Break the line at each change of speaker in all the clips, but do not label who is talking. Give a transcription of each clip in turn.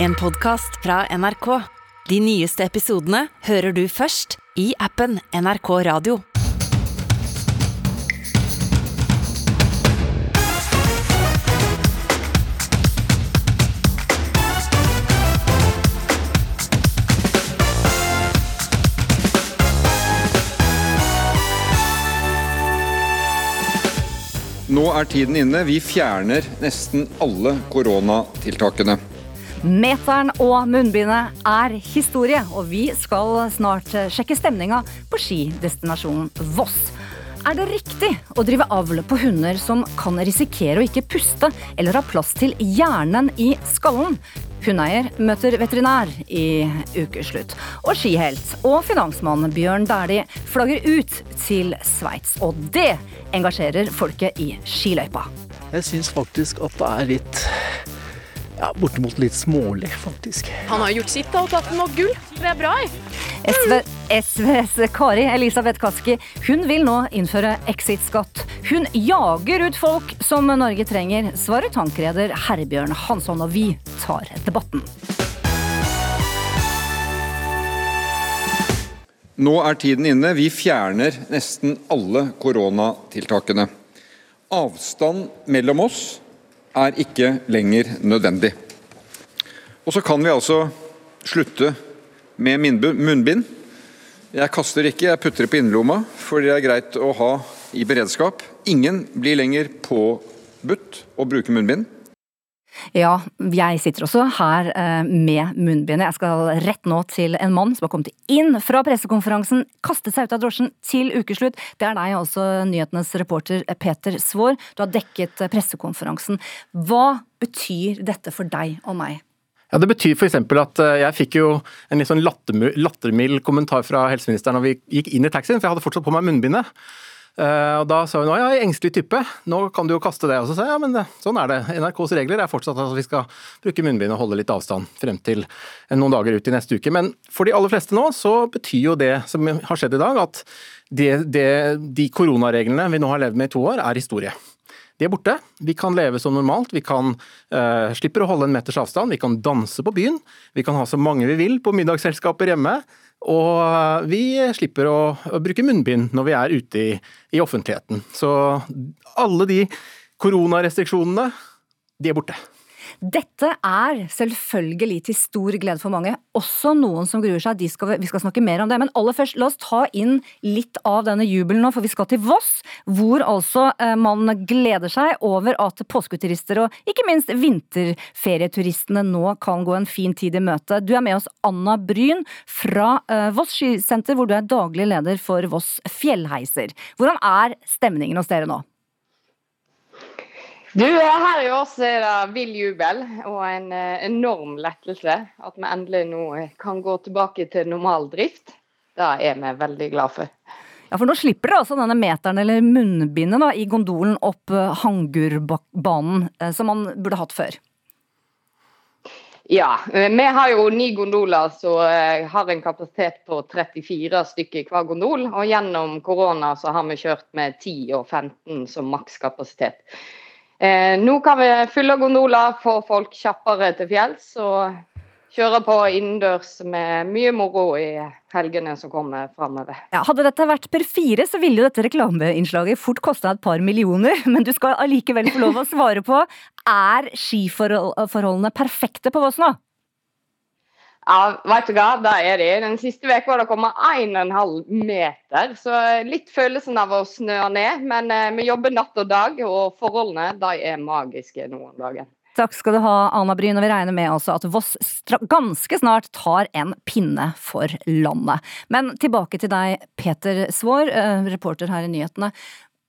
En podkast fra NRK. De nyeste episodene hører du først i appen NRK Radio.
Nå er tiden inne. Vi fjerner nesten alle koronatiltakene.
Meteren og munnbindet er historie, og vi skal snart sjekke stemninga på skidestinasjonen Voss. Er det riktig å drive avl på hunder som kan risikere å ikke puste eller ha plass til hjernen i skallen? Hundeeier møter veterinær i ukeslutt. Og skihelt og finansmann Bjørn Dæhlie flagger ut til Sveits. Og det engasjerer folket i skiløypa.
Jeg syns faktisk at det er litt ja, bortimot litt smålig, faktisk.
Han har gjort sitt da, og tatt noe gull. Det er bra.
SV, SVs Kari Elisabeth Kaski hun vil nå innføre exit-skatt. Hun jager ut folk som Norge trenger, svarer tankreder Herbjørn Hansson, og vi tar debatten.
Nå er tiden inne. Vi fjerner nesten alle koronatiltakene. Avstand mellom oss er ikke lenger nødvendig. Og så kan vi altså slutte med munnbind. Jeg kaster ikke, jeg putter det på innerlomma, for det er greit å ha i beredskap. Ingen blir lenger påbudt å bruke munnbind.
Ja, jeg sitter også her eh, med munnbindet. Jeg skal rett nå til en mann som har kommet inn fra pressekonferansen, kastet seg ut av drosjen til ukeslutt. Det er deg, også, nyhetenes reporter Peter Svaar. Du har dekket pressekonferansen. Hva betyr dette for deg og meg?
Ja, Det betyr f.eks. at eh, jeg fikk jo en litt sånn lattermild kommentar fra helseministeren når vi gikk inn i taxien, for jeg hadde fortsatt på meg munnbindet. Eh, og Da sa hun at ja, jeg er engstelig type, nå kan du jo kaste det. Og så sa jeg ja, men sånn er det. NRKs regler er fortsatt at vi skal bruke munnbind og holde litt avstand frem til noen dager ut i neste uke. Men for de aller fleste nå så betyr jo det som har skjedd i dag, at det, det, de koronareglene vi nå har levd med i to år, er historie. De er borte. Vi kan leve som normalt. Vi kan uh, slipper å holde en meters avstand. Vi kan danse på byen. Vi kan ha så mange vi vil på middagsselskaper hjemme. Og vi slipper å, å bruke munnbind når vi er ute i, i offentligheten. Så alle de koronarestriksjonene, de er borte.
Dette er selvfølgelig til stor glede for mange, også noen som gruer seg. Skal, vi skal snakke mer om det. Men aller først, la oss ta inn litt av denne jubelen nå, for vi skal til Voss. Hvor altså eh, man gleder seg over at påsketurister og ikke minst vinterferieturistene nå kan gå en fin tid i møte. Du er med oss, Anna Bryn fra eh, Voss skisenter, hvor du er daglig leder for Voss fjellheiser. Hvordan er stemningen hos dere nå?
Du, Her i oss er det vill jubel og en eh, enorm lettelse. At vi endelig nå kan gå tilbake til normal drift. Det er vi veldig glad for.
Ja, for Nå slipper dere altså denne meteren eller munnbindet da, i gondolen opp uh, Hangurbanen, som man burde hatt før.
Ja, vi har jo ni gondoler som har en kapasitet på 34 stykker hver gondol. Og gjennom korona så har vi kjørt med 10 og 15 som makskapasitet. Eh, nå kan vi fylle gondoler, få folk kjappere til fjells og kjøre på innendørs med mye moro i helgene som kommer framover.
Ja, hadde dette vært per fire, så ville jo dette reklameinnslaget fort kosta et par millioner. Men du skal allikevel få lov å svare på er skiforholdene perfekte på Voss nå?
Ja, vet du hva, det er de. Den siste uka har det kommet 1,5 meter. Så litt følelsen av å snø ned. Men eh, vi jobber natt og dag, og forholdene de er magiske nå om dagen.
Takk skal du ha, Anna Bryn. Og vi regner med også at Voss ganske snart tar en pinne for landet. Men tilbake til deg, Peter Svaar, eh, reporter her i nyhetene.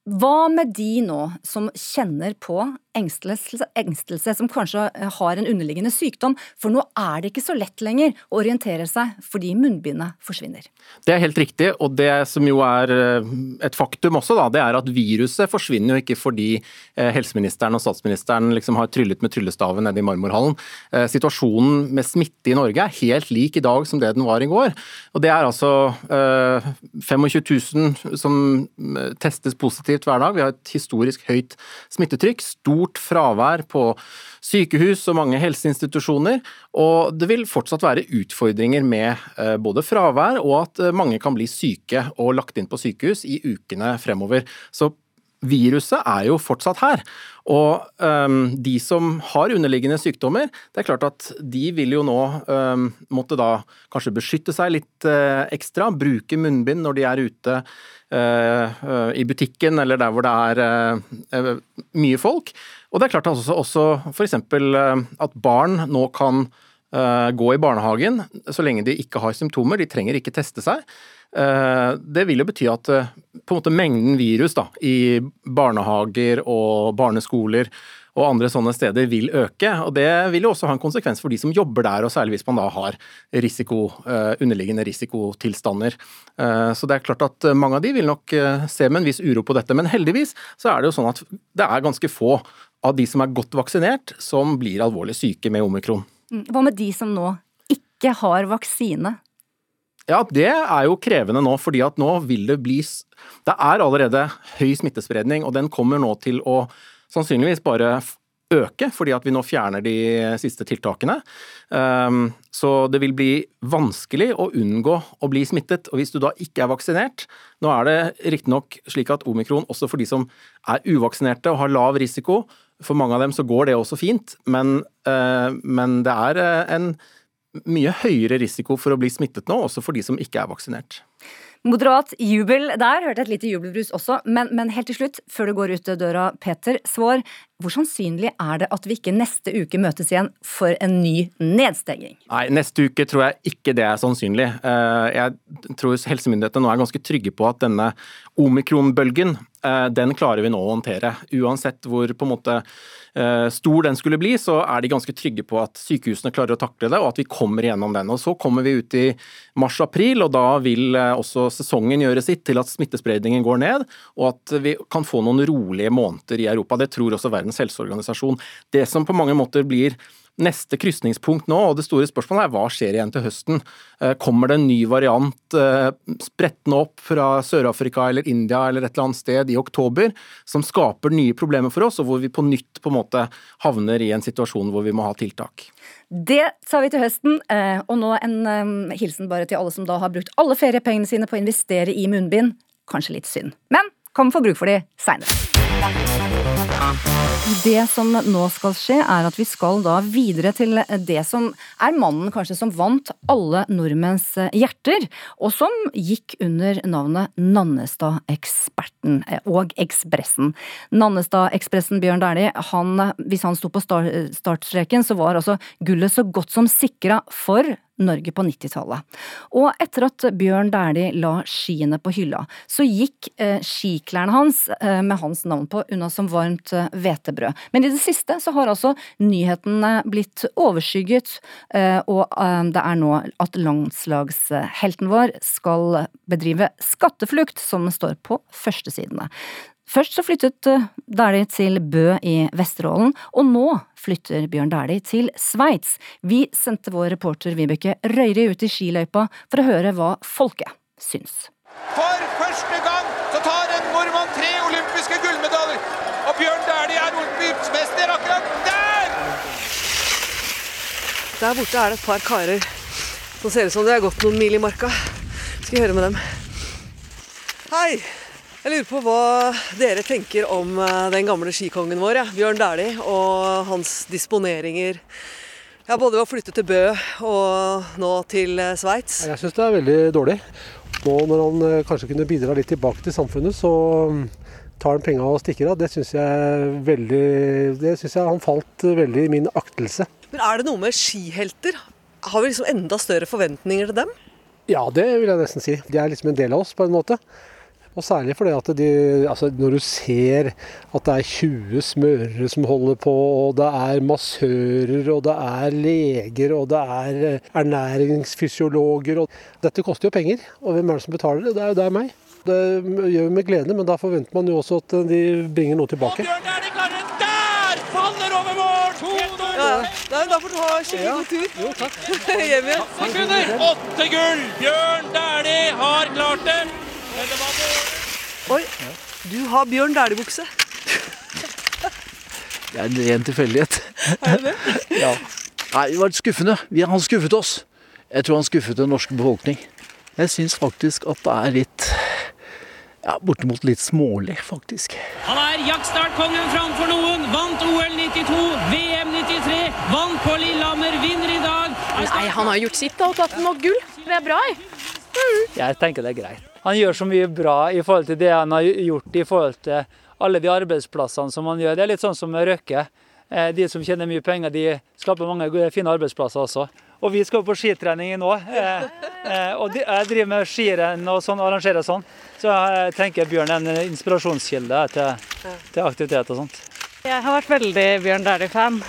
Hva med de nå som kjenner på engstelse, engstelse, som kanskje har en underliggende sykdom? For nå er det ikke så lett lenger å orientere seg fordi munnbindet forsvinner.
Det er helt riktig, og det som jo er eh, et faktum også, da, det er at viruset forsvinner jo ikke fordi eh, helseministeren og statsministeren liksom har tryllet med tryllestaven nede i marmorhallen. Eh, situasjonen med smitte i Norge er helt lik i dag som det den var i går. Og Det er altså 25 000 som testes positivt positivt hver dag. Vi har et historisk høyt smittetrykk, stort fravær på sykehus og mange helseinstitusjoner. Og det vil fortsatt være utfordringer med eh, både fravær og at eh, mange kan bli syke og lagt inn på sykehus i ukene fremover. Så viruset er jo fortsatt her. Og um, de som har underliggende sykdommer, det er klart at de vil jo nå um, måtte da kanskje beskytte seg litt uh, ekstra, bruke munnbind når de er ute uh, uh, i butikken eller der hvor det er mye folk. Og det er klart også, også f.eks. at barn nå kan gå i barnehagen så lenge de ikke har symptomer, de trenger ikke teste seg. Eh, det vil jo bety at eh, måte mengden virus da, i barnehager og barneskoler og andre sånne steder vil øke. og Det vil jo også ha en konsekvens for de som jobber der, og særlig hvis man da har risiko, eh, underliggende risikotilstander. Så det er klart at mange av de vil nok se med en viss uro på dette. Men heldigvis så er det jo sånn at det er ganske få av de som er godt vaksinert, som blir alvorlig syke med omikron.
Mm. Hva med de som nå ikke har vaksine?
Ja, det er jo krevende nå, fordi at nå vil det bli Det er allerede høy smittespredning, og den kommer nå til å sannsynligvis bare øke, fordi at vi nå fjerner de siste tiltakene. Ehm, så det vil bli vanskelig å unngå å bli smittet. Og hvis du da ikke er vaksinert Nå er det riktignok slik at omikron, også for de som er uvaksinerte og har lav risiko, for mange av dem så går det også fint, men, eh, men det er eh, en mye høyere risiko for å bli smittet nå, også for de som ikke er vaksinert.
Moderat jubel der, hørte et lite jubelbrus også. Men, men, helt til slutt, før du går ut døra, Peter Svaar. Hvor sannsynlig er det at vi ikke neste uke møtes igjen for en ny nedstenging?
Nei, neste uke tror jeg ikke det er sannsynlig. Eh, jeg tror helsemyndighetene nå er ganske trygge på at denne omikronbølgen, eh, den klarer vi nå å håndtere. Uansett hvor på en måte Eh, stor den skulle bli, så er de ganske trygge på at sykehusene klarer å takle det, og at vi kommer gjennom den. Og Så kommer vi ut i mars-april, og da vil også sesongen gjøre sitt til at smittespredningen går ned, og at vi kan få noen rolige måneder i Europa. Det tror også Verdens helseorganisasjon. Det som på mange måter blir neste krysningspunkt nå, og det store spørsmålet er hva skjer igjen til høsten? Eh, kommer det en ny variant eh, sprettende opp fra Sør-Afrika eller India eller et eller annet sted i oktober, som skaper nye problemer for oss, og hvor vi på nytt på en måte havner i en situasjon hvor vi må ha tiltak?
Det sa vi til høsten, eh, og nå en hilsen bare til alle som da har brukt alle feriepengene sine på å investere i munnbind. Kanskje litt synd, men kan få bruk for de seinere. Det som nå skal skje, er at vi skal da videre til det som er mannen kanskje som vant alle nordmenns hjerter, og som gikk under navnet Nannestad-eksperten og Ekspressen. Nannestad-ekspressen Bjørn Dæhlie, hvis han sto på startstreken, så var altså gullet så godt som sikra for Norge på 90-tallet. Og etter at Bjørn Dæhlie la skiene på hylla, så gikk eh, skiklærne hans eh, med hans navn på unna som varmt eh. Men i det siste så har altså nyhetene blitt overskygget, eh, og eh, det er nå at landslagshelten vår skal bedrive skatteflukt, som står på førstesidene. Først så flyttet eh, Dæhlie til Bø i Vesterålen, og nå flytter Bjørn Dæhlie til Sveits. Vi sendte vår reporter Vibeke Røyri ut i skiløypa for å høre hva folket syns.
For første gang så tar en nordmann tre olympiske gullmedaljer! Og Bjørn Dæhlie er olympisk akkurat der!
Der borte er det et par karer som ser ut som de har gått noen mil i marka. Skal vi høre med dem. Hei! Jeg lurer på hva dere tenker om eh, den gamle skikongen vår, ja. Bjørn Dæhlie, og hans disponeringer. Ja, både ved å flytte til Bø og nå til eh, Sveits.
Jeg syns det er veldig dårlig. Nå når han eh, kanskje kunne bidra litt tilbake til samfunnet, så mm, tar han penga og stikker av. Det syns jeg veldig Det syns jeg han falt veldig i min aktelse.
Men er det noe med skihelter? Har vi liksom enda større forventninger til dem?
Ja, det vil jeg nesten si. De er liksom en del av oss, på en måte. Og særlig fordi at de, altså når du ser at det er 20 smørere som holder på, og det er massører, og det er leger, og det er eh, ernæringsfysiologer og Dette koster jo penger, og hvem er det som betaler det? Det er jo deg meg. Det gjør vi med glede, men da forventer man jo også at de bringer noe tilbake.
Der faller over mål!
Ja, da får du ha skikkelig god tur.
Jo, takk.
Hjem igjen.
Sekunder! Åtte gull! Bjørn Dæhlie har klart det!
Oi, Du har Bjørn Dæhlie-bukse.
Det er en ren tilfeldighet.
Er det det?
Ja. Nei, det var skuffende. Vi- Han skuffet oss. Jeg tror han skuffet den norske befolkning. Jeg syns faktisk at det er litt ja, bortimot litt smålig, faktisk.
Han er jaktstartkongen framfor noen. Vant OL 92, VM 93, vant på Lillehammer, vinner i dag.
Nei, han har gjort sitt da, og tatt noe gull. Det er bra. jeg.
Jeg tenker det er greit. Han gjør så mye bra i forhold til det han har gjort i forhold til alle de arbeidsplassene som han gjør. Det er litt sånn som Røkke. Eh, De som tjener mye penger, de skaper mange fine arbeidsplasser også. Og vi skal på skitrening nå. eh, eh, Og jeg driver med skirenn og sånn, arrangerer sånn. Så jeg tenker Bjørn er en inspirasjonskilde til, til aktivitet og sånt.
Jeg har vært veldig Bjørn Dæhlie-fan,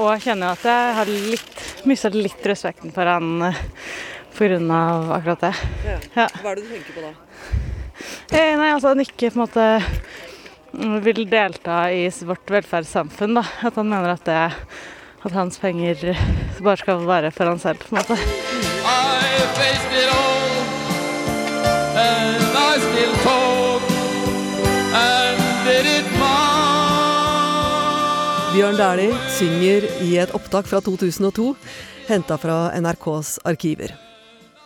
og kjenner at jeg har litt, mistet litt respekten for han av akkurat det. Ja.
Hva er det du tenker på da?
Eh, Nei, altså han ikke på en måte vil delta i vårt velferdssamfunn, da. At han mener at det at hans penger bare skal være for han selv, på en måte.
I faced it all, and I still talk, and did it
Bjørn Dæhlie synger i et opptak fra 2002, henta fra NRKs arkiver.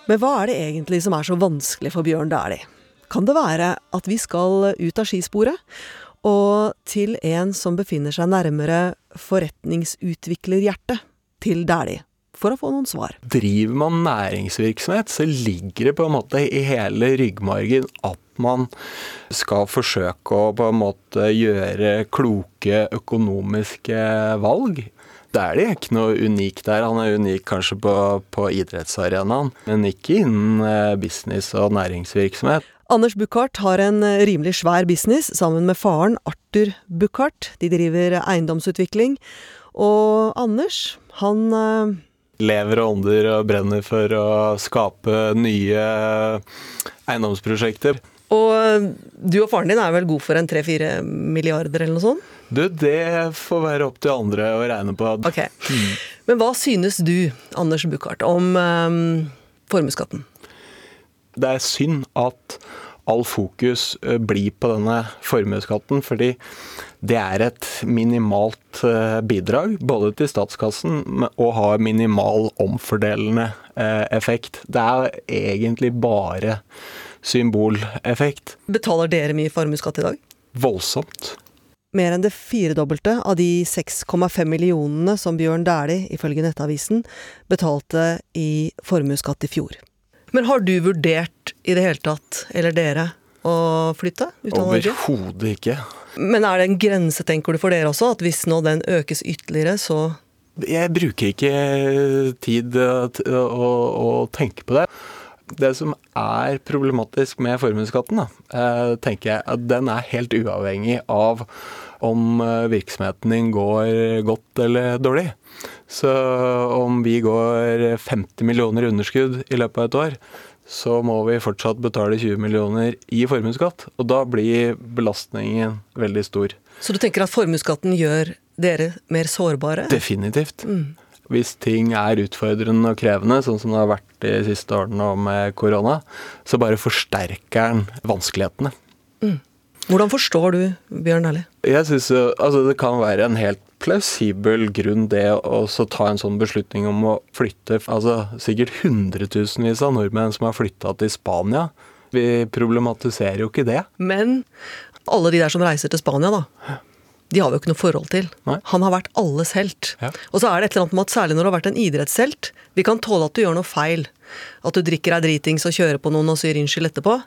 Men hva er det egentlig som er så vanskelig for Bjørn Dæhlie? Kan det være at vi skal ut av skisporet, og til en som befinner seg nærmere forretningsutviklerhjertet til Dæhlie, for å få noen svar?
Driver man næringsvirksomhet, så ligger det på en måte i hele ryggmargen at man skal forsøke å på en måte gjøre kloke økonomiske valg. Det er det ikke noe unikt der. Han er unik kanskje på, på idrettsarenaen, men ikke innen eh, business og næringsvirksomhet.
Anders Buchardt har en eh, rimelig svær business sammen med faren Arthur Buchardt. De driver eiendomsutvikling. Og Anders, han eh,
Lever og ånder og brenner for å skape nye eiendomsprosjekter.
Og du og faren din er vel god for en tre-fire milliarder eller noe sånt?
Du, det får være opp til andre å regne på.
Ok. Men hva synes du, Anders Buchardt, om um, formuesskatten?
Det er synd at all fokus eh, blir på denne formuesskatten, fordi det er et minimalt eh, bidrag både til statskassen og har minimal omfordelende eh, effekt. Det er egentlig bare symboleffekt.
Betaler dere mye formuesskatt i dag?
Voldsomt.
Mer enn det firedobbelte av de 6,5 millionene som Bjørn Dæhlie, ifølge Nettavisen, betalte i formuesskatt i fjor. Men har du vurdert i det hele tatt, eller dere, å flytte ut av Norge?
Overhodet ikke.
Men er det en grense, tenker du, for dere også? At hvis nå den økes ytterligere, så
Jeg bruker ikke tid å, å tenke på det. Det som er problematisk med formuesskatten, eh, tenker jeg at den er helt uavhengig av om eh, virksomheten din går godt eller dårlig. Så om vi går 50 millioner underskudd i løpet av et år, så må vi fortsatt betale 20 millioner i formuesskatt. Og da blir belastningen veldig stor.
Så du tenker at formuesskatten gjør dere mer sårbare?
Definitivt.
Mm.
Hvis ting er utfordrende og krevende, sånn som det har vært de siste årene og med korona, så bare forsterker den vanskelighetene.
Mm. Hvordan forstår du Bjørn Dæhlie?
Jeg synes jo, altså Det kan være en helt plausibel grunn det å ta en sånn beslutning om å flytte altså Sikkert hundretusenvis av nordmenn som har flytta til Spania. Vi problematiserer jo ikke det.
Men alle de der som reiser til Spania, da. De har vi jo ikke noe forhold til. Han har vært alles helt. Og så er det et eller annet med at særlig når du har vært en idrettshelt Vi kan tåle at du gjør noe feil. At du drikker deg dritings og kjører på noen og sier unnskyld etterpå.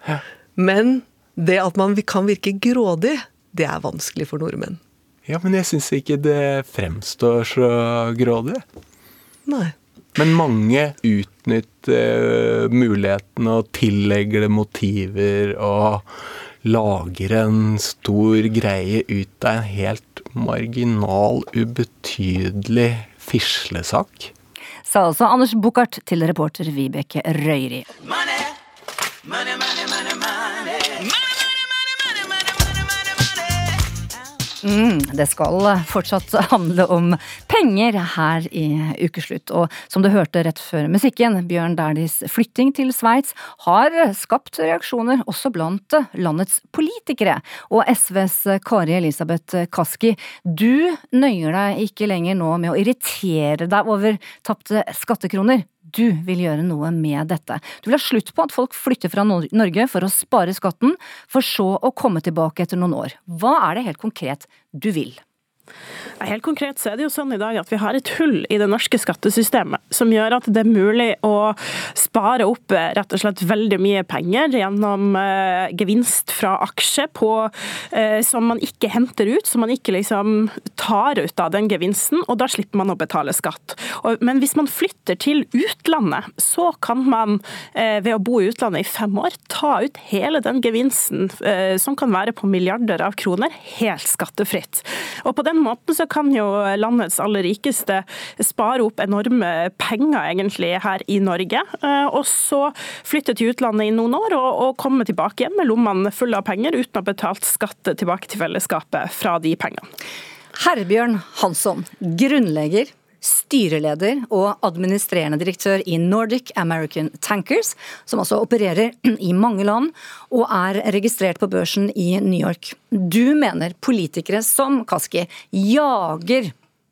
Men det at man kan virke grådig, det er vanskelig for nordmenn.
Ja, men jeg syns ikke det fremstår så grådig.
Nei.
Men mange utnytter mulighetene muligheten og tillegger det motiver og lager en stor greie ut av en helt marginal, ubetydelig fislesak.
Sa altså Anders Buchardt til reporter Vibeke Røyri. Mm, det skal fortsatt handle om penger her i Ukeslutt. Og som du hørte rett før musikken, Bjørn Dæhlies flytting til Sveits har skapt reaksjoner også blant landets politikere. Og SVs Kari Elisabeth Kaski, du nøyer deg ikke lenger nå med å irritere deg over tapte skattekroner. Du vil gjøre noe med dette. Du vil ha slutt på at folk flytter fra Norge for å spare skatten, for så å komme tilbake etter noen år. Hva er det helt konkret du vil?
Helt konkret så er det jo sånn i dag at vi har et hull i det norske skattesystemet som gjør at det er mulig å spare opp eh, rett og slett veldig mye penger gjennom eh, gevinst fra aksje på, eh, som man ikke henter ut, som man ikke liksom tar ut av den gevinsten, og da slipper man å betale skatt. Men hvis man flytter til utlandet, så kan man ved å bo i utlandet i fem år ta ut hele den gevinsten, som kan være på milliarder av kroner, helt skattefritt. Og på den måten så kan jo landets aller rikeste spare opp enorme penger egentlig her i Norge, eh, og så flytte til utlandet i noen år og, og komme tilbake igjen med lommene fulle av penger uten å ha betalt skatt tilbake til fellesskapet fra de pengene.
Herbjørn Hansson, grunnlegger styreleder og administrerende direktør i Nordic American Tankers, som altså opererer i mange land og er registrert på børsen i New York. Du mener politikere som Kaski jager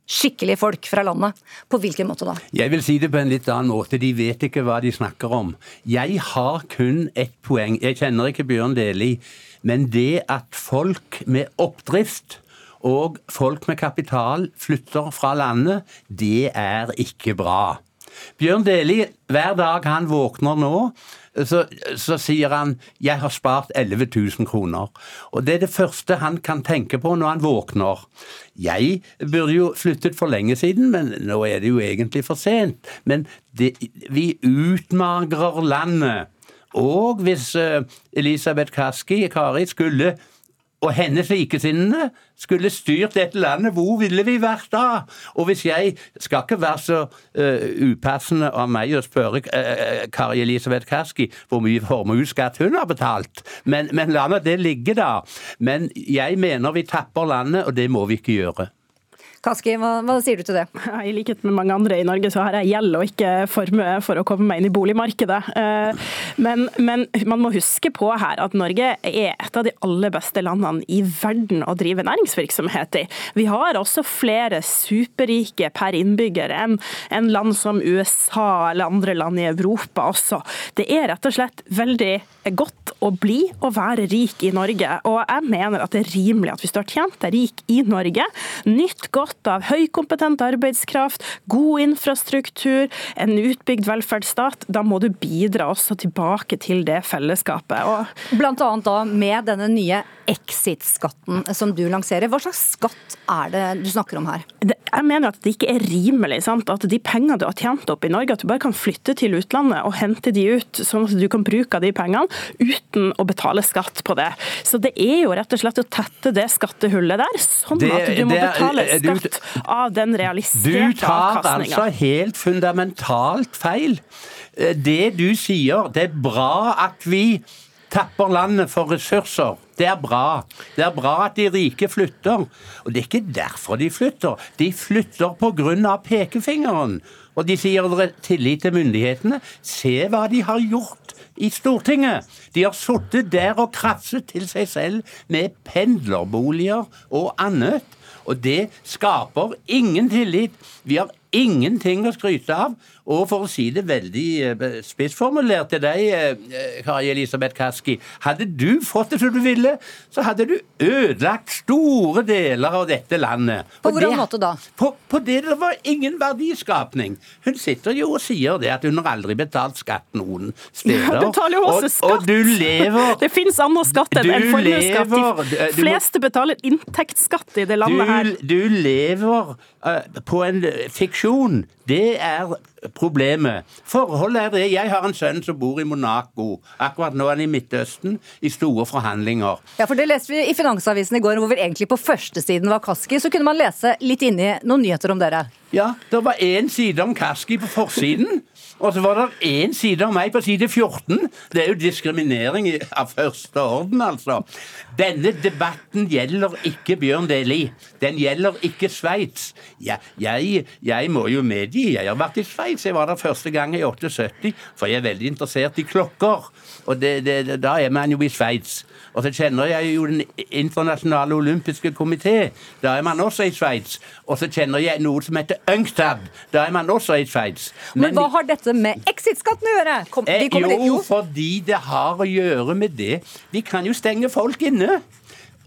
skikkelige folk fra landet. På hvilken måte da?
Jeg vil si det på en litt annen måte. De vet ikke hva de snakker om. Jeg har kun ett poeng. Jeg kjenner ikke Bjørn Deli. Men det at folk med oppdrift og folk med kapital flytter fra landet, det er ikke bra. Bjørn Deli, hver dag han våkner nå, så, så, sier han 'jeg har spart 11 000 kroner'. Og Det er det første han kan tenke på når han våkner. Jeg burde jo flyttet for lenge siden, men nå er det jo egentlig for sent. Men det, vi utmagrer landet. Og hvis uh, Elisabeth Kaski, Kari, skulle og hennes likesinnede skulle styrt dette landet, hvor ville vi vært da? Og hvis jeg skal ikke være så uh, upassende av meg å spørre uh, Kari Elisabeth Kaski hvor mye formuesskatt hun har betalt, men, men la nå det ligge, da. Men jeg mener vi tapper landet, og det må vi ikke gjøre.
Kaski, hva, hva, sier du til det?
I likhet med mange andre i Norge, så har jeg gjeld og ikke formue for å komme meg inn i boligmarkedet. Eh, men, men, man må huske på her at Norge er et av de aller beste landene i verden å drive næringsvirksomhet i. Vi har også flere superrike per innbygger enn en land som USA eller andre land i Europa også. Det er rett og slett veldig godt å bli og være rik i Norge. Og jeg mener at det er rimelig at vi står tjent er rik i Norge, nytt godt godt av høykompetent arbeidskraft, god infrastruktur, en utbygd velferdsstat. Da må du bidra også tilbake til det fellesskapet.
Og Blant annet da med denne nye exit-skatten som du lanserer. Hva slags skatt er det du snakker om her?
Jeg mener at det ikke er rimelig sant? at de pengene du har tjent opp i Norge, at du bare kan flytte til utlandet og hente de ut, sånn at du kan bruke de pengene uten å betale skatt på det. Så det er jo rett og slett å tette det skattehullet der, sånn at du må betale skatt ut av den realiserte
avkastninga. Du tar altså helt fundamentalt feil. Eh, det du sier, det er bra at vi tapper landet for ressurser. Det er bra. Det er bra at de rike flytter. Og det er ikke derfor de flytter. De flytter pga. pekefingeren. Og de sier tillit til myndighetene. Se hva de har gjort i Stortinget. De har sittet der og krafset til seg selv med pendlerboliger og annet. Og det skaper ingen tillit. Vi har ingenting å skryte av. Og for å si det veldig eh, spissformulert til deg, eh, Kari Elisabeth Kaski. Hadde du fått det som du ville, så hadde du ødelagt store deler av dette landet.
På hvordan måte da?
På, på, det det var ingen verdiskapning. Hun sitter jo og sier det at hun har aldri betalt skatt noen steder.
Ja, betaler jo også skatt!
Og, og du lever
Det fins andre skatter enn formuesskatt. De fleste betaler inntektsskatt i det landet her.
Du, du lever uh, på en fiksjon. Det er problemet. Forholdet er det. Jeg har en sønn som bor i Monaco. Akkurat nå er han i Midtøsten i store forhandlinger.
Ja, for Det leste vi i Finansavisen i går, hvor vi egentlig på førstesiden var Kaski. Så kunne man lese litt inni noen nyheter om dere.
Ja, det var én side om Kaski på forsiden. Og så var det én side av meg på side 14. Det er jo diskriminering av første orden, altså. Denne debatten gjelder ikke Bjørn Deli. Den gjelder ikke Sveits. Jeg, jeg, jeg må jo medgi, jeg har vært i Sveits. Jeg var der første gang i 78, for jeg er veldig interessert i klokker. Og det, det, da er man jo i Sveits. Og så kjenner jeg jo Den internasjonale olympiske komité. Da er man også i Sveits. Og så kjenner jeg noe som heter UNCTAD. Da er man også i Sveits.
Men hva har dette med exit-skatten å gjøre? Kom, vi
Eh,
kommer dit,
jo, fordi det har å gjøre med det. Vi kan jo stenge folk inne.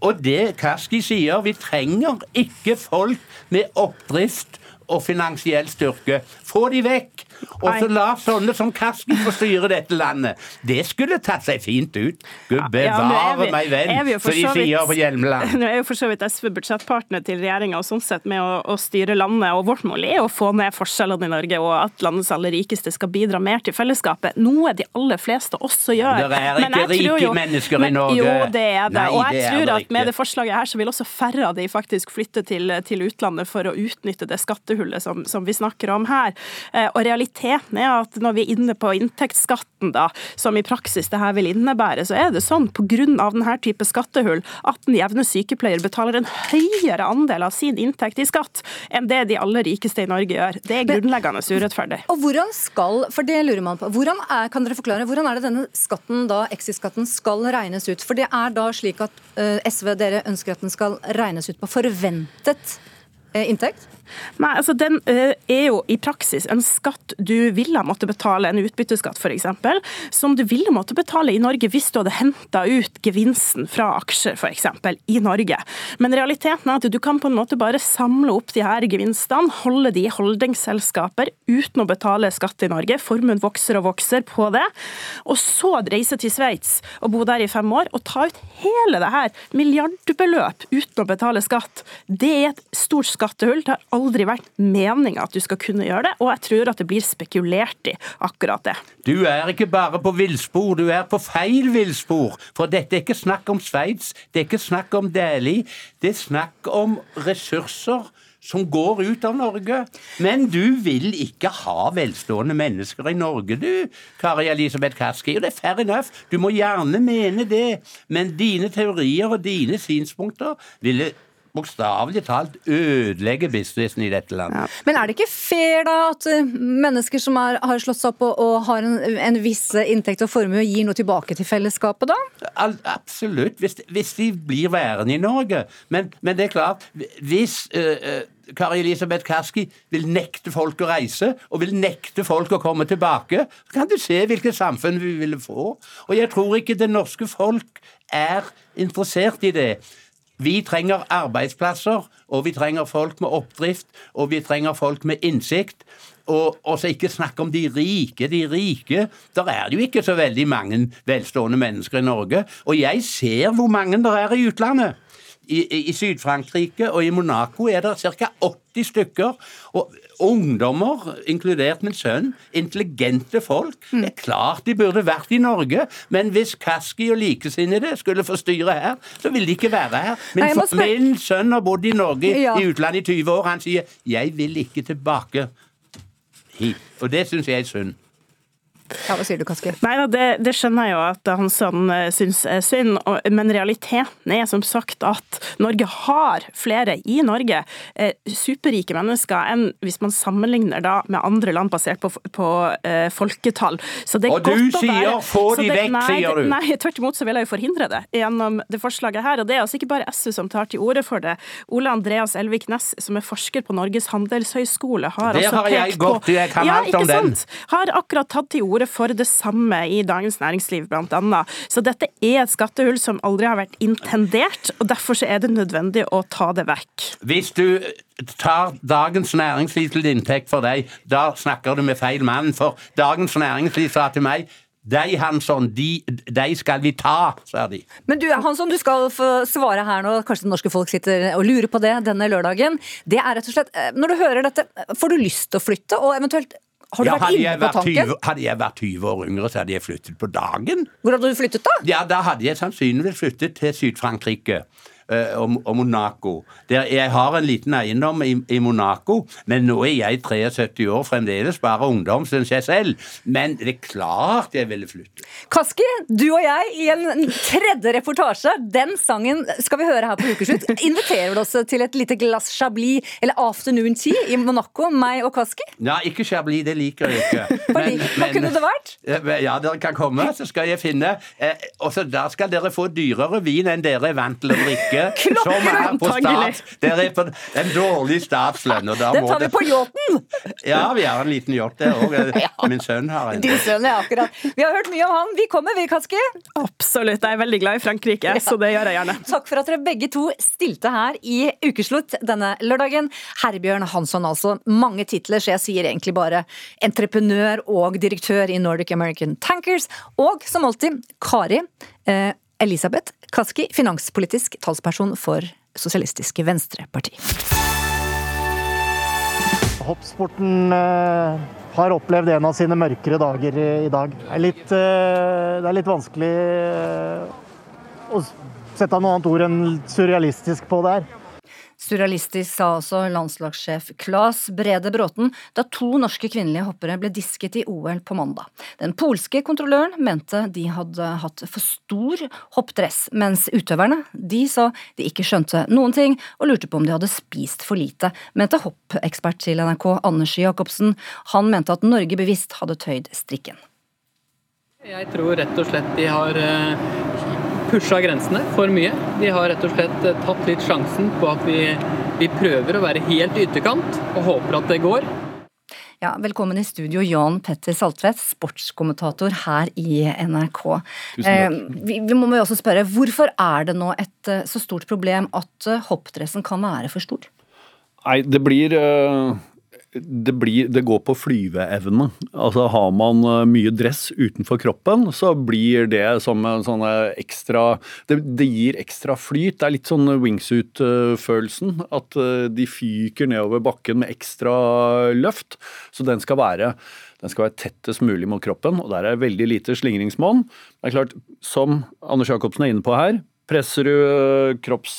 Og det Kaski sier, vi trenger ikke folk med oppdrift og finansiell styrke. Få de vekk! Og så la sånne som Karsten få styre dette landet. Det skulle tatt seg fint ut. Gud bevare meg
jo for
som de sier på Hjelmeland.
Nå er jo for så vidt SV budsjettpartner til regjeringa og sånn sett med å, å styre landet. og Vårt mål er å få ned forskjellene i Norge og at landets aller rikeste skal bidra mer til fellesskapet. Noe de aller fleste også gjør.
Det er ikke rike mennesker i Norge.
Jo, det er det.
Nei,
og jeg
det
tror at med det forslaget her så vil også færre av de faktisk flytte til, til utlandet for å utnytte det skattehullet som, som vi snakker om her. Eh, Og realiteten er at når vi er inne på inntektsskatten, da, som i praksis det her vil innebære, så er det sånn pga. denne type skattehull at den jevne sykepleier betaler en høyere andel av sin inntekt i skatt enn det de aller rikeste i Norge gjør. Det er grunnleggende urettferdig.
Og hvordan skal, for det lurer man på, hvordan er, kan dere forklare, hvordan er det denne skatten da, exit-skatten skal regnes ut? For det er da slik at uh, SV, dere ønsker at den skal regnes ut på forventet uh, inntekt?
Nei, altså Den eh, er jo i praksis en skatt du ville måtte betale, en utbytteskatt f.eks., som du ville måtte betale i Norge hvis du hadde henta ut gevinsten fra aksjer f.eks. i Norge. Men realiteten er at du kan på en måte bare samle opp de her gevinstene, holde de i holdingselskaper uten å betale skatt i Norge. Formuen vokser og vokser på det. Og så reise til Sveits og bo der i fem år og ta ut hele det her, milliardbeløp, uten å betale skatt. Det er et stort skattehull. Det har aldri vært meninga at du skal kunne gjøre det, og jeg tror at det blir spekulert i akkurat det.
Du er ikke bare på villspor, du er på feil villspor. For dette er ikke snakk om Sveits, det er ikke snakk om Dæhlie. Det er snakk om ressurser som går ut av Norge. Men du vil ikke ha velstående mennesker i Norge, du, Kari Elisabeth Kaski. Og det er fair enough, du må gjerne mene det. Men dine teorier og dine synspunkter ville bokstavelig talt ødelegge businessen i dette landet.
Men er det ikke fair da at eh, mennesker som er, har slått seg opp og, og har en, en viss inntekt og formue, gir noe tilbake til fellesskapet da?
Al absolutt, hvis, hvis de blir værende i Norge. Men, men det er klart, hvis eh, Kari Elisabeth Kaski vil nekte folk å reise, og vil nekte folk å komme tilbake, så kan du se hvilket samfunn vi ville få. Og jeg tror ikke det norske folk er interessert i det. Vi trenger arbeidsplasser, og vi trenger folk med oppdrift, og vi trenger folk med innsikt. Og, og så ikke snakk om de rike. De rike Der er det jo ikke så veldig mange velstående mennesker i Norge. Og jeg ser hvor mange der er i utlandet. I, i, i Syd-Frankrike og i Monaco er det ca. 80 stykker. Og ungdommer, inkludert min sønn, intelligente folk. Det er klart de burde vært i Norge, men hvis Kaski og likesinnede skulle få styre her, så ville de ikke være her. Min,
Nei, spørre-
min sønn har bodd i Norge
Ja.
i utlandet i 20 år. Han sier 'jeg vil ikke tilbake hit'. Og det syns jeg er synd.
Ja, Hva sier du, Kaski?
Nei da, det, det skjønner jeg jo at Hansson eh, syns er synd, og- men realiteten er som sagt at Norge har flere i Norge eh, superrike mennesker enn hvis man sammenligner da med andre land basert på, på uh, folketall. Så det er
Og du
godt å
sier,
være-
«Få
så
de vekk»,
nei,
sier du.
Nei, tvert imot så vil jeg jo forhindre det gjennom det forslaget her. Og det er altså ikke bare SV som tar til orde for det. Ole Andreas Elvik Næss, som er forsker på Norges handelshøyskole, har
Der
også
har jeg
pekt på
gått, jeg kan
ja,
alt om
ikke
den.
sant? Har akkurat tatt til orde for det samme i Dagens Næringsliv, annet. Så dette er et skattehull som aldri har vært intendert, og derfor så er det nødvendig å ta det vekk.
Hvis du tar Dagens Næringsliv til inntekt for deg, da snakker du med feil mann. For Dagens Næringsliv sa til meg deg, Hansson, de, de, skal vi ta, sa de.
Men du, Hansson, du skal få svare her nå. Kanskje det norske folk sitter og lurer på det denne lørdagen. Det er rett og slett, eh, Når du hører dette, får du lyst til å flytte? Og eventuelt, har du
Ja,
vært inne på tanken?
20, hadde jeg vært 20 år yngre, så hadde jeg flyttet på dagen.
Hvor hadde du flyttet, da?
Ja, Da hadde jeg sannsynligvis flyttet til Syd-Frankrike. Eh, og, og Monaco. Der, jeg har en liten eiendom i, i Monaco, men nå er jeg 73 år, fremdeles bare ungdom, syns jeg selv. Men det er klart jeg ville flytte.
Kaski, du og jeg i en tredje reportasje. Den sangen skal vi høre her på Ukeslutt. Inviterer du oss til et lite glass Chablis eller afternoon tea i Monaco, meg og Kaski?
Ja, ikke Chablis, det liker jeg ikke.
Men, hva kunne det vært?
Ja, dere kan komme, så skal jeg finne eh, også der skal dere få dyrere vin enn dere er vant til å drikke. Som er på stats, Dere er på en dårlig statslønn. Og da
Den tar vi på yachten!
Ja, vi har en liten yacht der òg. Min sønn har en.
Din sønn, er akkurat. Vi har hørt mye om han. Vi kommer, vi, Kaski.
Absolutt. Jeg er veldig glad i Frankrike, så det gjør jeg gjerne.
Takk for at dere begge to stilte her i Ukeslutt denne lørdagen. Herbjørn Hansson, altså. Mange titler, så jeg sier egentlig bare entreprenør og direktør i Nordic American Tankers. Og som alltid, Kari eh, Elisabeth Kaski, finanspolitisk talsperson for Sosialistiske Venstreparti.
Hoppsporten eh, har opplevd en av sine mørkere dager i, dag. Det er litt, eh, det er litt vanskelig eh, å sette noe annet ord enn surrealistisk på det her.
Surrealistisk sa også landslagssjef Claes Brede Bråten da to norske kvinnelige hoppere ble disket i OL på mandag. Den polske kontrolløren mente de hadde hatt for stor hoppdress, mens utøverne de sa de ikke skjønte noen ting og lurte på om de hadde spist for lite, mente hoppekspert til NRK Anders Jacobsen. Han mente at Norge bevisst hadde tøyd strikken.
Jeg tror rett og slett de har pusha grensene for mye. De har rett og slett eh, tatt litt sjansen på at vi, vi prøver å være helt ytterkant og håper at det går.
Ja, velkommen i studio, Jan Petter Saltvedt, sportskommentator her i NRK.
Tusen takk.
Eh, vi, vi må jo også spørre, hvorfor er det nå et eh, så stort problem at eh, hoppdressen kan være for stor?
Nei, det blir eh, det, blir, det går på flyveevne. Altså Har man eh, mye dress utenfor kroppen, så blir det som en sånn eh, ekstra det, det gir ekstra flyt. Det er litt sånn wingsuit-følelsen. At eh, de fyker nedover bakken med ekstra løft. Så den skal være den skal være tettest mulig mot kroppen, og der er veldig lite slingringsmonn. Det er klart, som Anders Jacobsen er inne på her, presser du kropps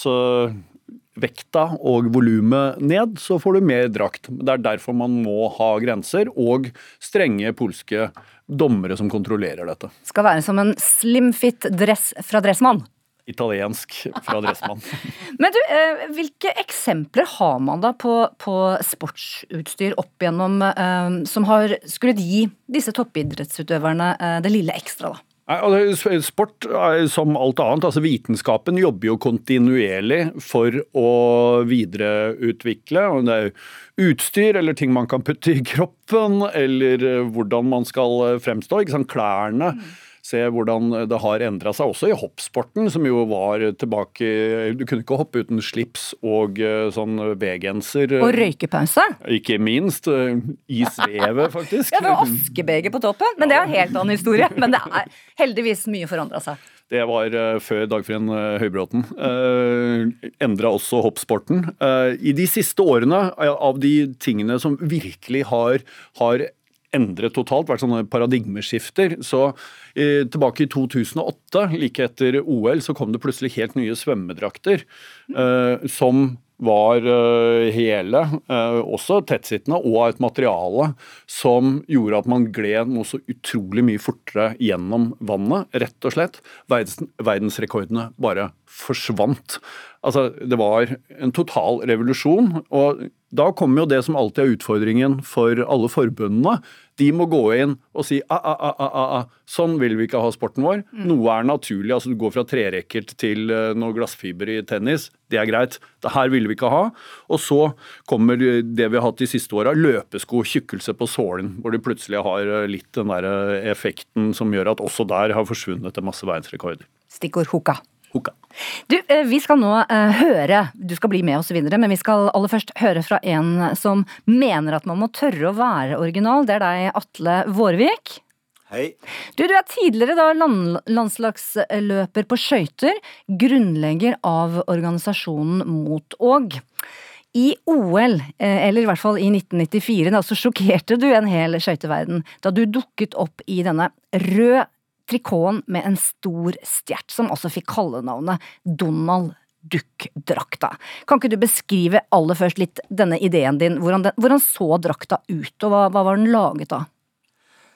vekta og volumet ned, så får du mer drakt. Det er derfor man må ha grenser, og strenge polske dommere som kontrollerer dette.
Skal være som en slimfit dress fra Dressmann.
Italiensk fra Dressmann.
Men du, eh, hvilke eksempler har man da på, på sportsutstyr opp igjennom eh, som har skulle gi disse toppidrettsutøverne eh, det lille ekstra, da?
Altså, Sport er som alt annet. altså Vitenskapen jobber jo kontinuerlig for å videreutvikle. Om Det er utstyr eller ting man kan putte i kroppen, eller eh, hvordan man skal eh, fremstå. Klærne. Se hvordan det har endra seg, også i hoppsporten, som jo var tilbake Du kunne ikke hoppe uten slips og eh, sånn V-genser.
Og røykepause?
Ikke minst. eh, I svevet, faktisk.
Ja, det var askebeger på toppen, men det er en helt annen historie. Men det er heldigvis mye forandra seg.
Det var uh, før Dagfinn Høybråten. Eh, Endra også hoppsporten. Eh, I de siste årene, av de tingene som virkelig har, har endret totalt, vært sånne paradigmeskifter, så eh, tilbake i 2008, like etter OL, så kom det plutselig helt nye svømmedrakter eh, som var eh, hele, uh, også tettsittende, og av et materiale som gjorde at man gled noe så utrolig mye fortere gjennom vannet, rett og slett. Verdens, verdensrekordene bare forsvant. Altså, det var en total revolusjon. Og da kommer jo det som alltid er utfordringen for alle forbundene. De må gå inn og si ah, ah, ah, ah, ah, sånn vil vi ikke ha sporten vår.
Mm.
Noe er naturlig. altså Du går fra trerekkert til uh, noe glassfiber i tennis. Det er greit. Det her vil vi ikke ha. Og så kommer det vi har hatt de siste åra, løpesko, tjukkelse på sålen. Hvor de plutselig har uh, litt den der uh, effekten som gjør at også der har forsvunnet en masse verdensrekorder.
Stikkord hoka.
Hoka.
Du, eh, Vi skal nå eh, høre, du skal bli med oss videre, men vi skal aller først høre fra en som mener at man må tørre å være original. Det er deg, Atle Vårvik.
Hei.
Du, du er tidligere da land, landslagsløper på skøyter, grunnlegger av organisasjonen Mot Åg. I OL, eh, eller i hvert fall i 1994, da, så sjokkerte du en hel skøyteverden da du dukket opp i denne røde trikoten med en stor stjert, som også fikk kallenavnet Donald Duck-drakta. Kan ikke du beskrive aller først litt denne ideen din? Hvordan, den, hvordan så drakta ut, og hva, hva var den laget av?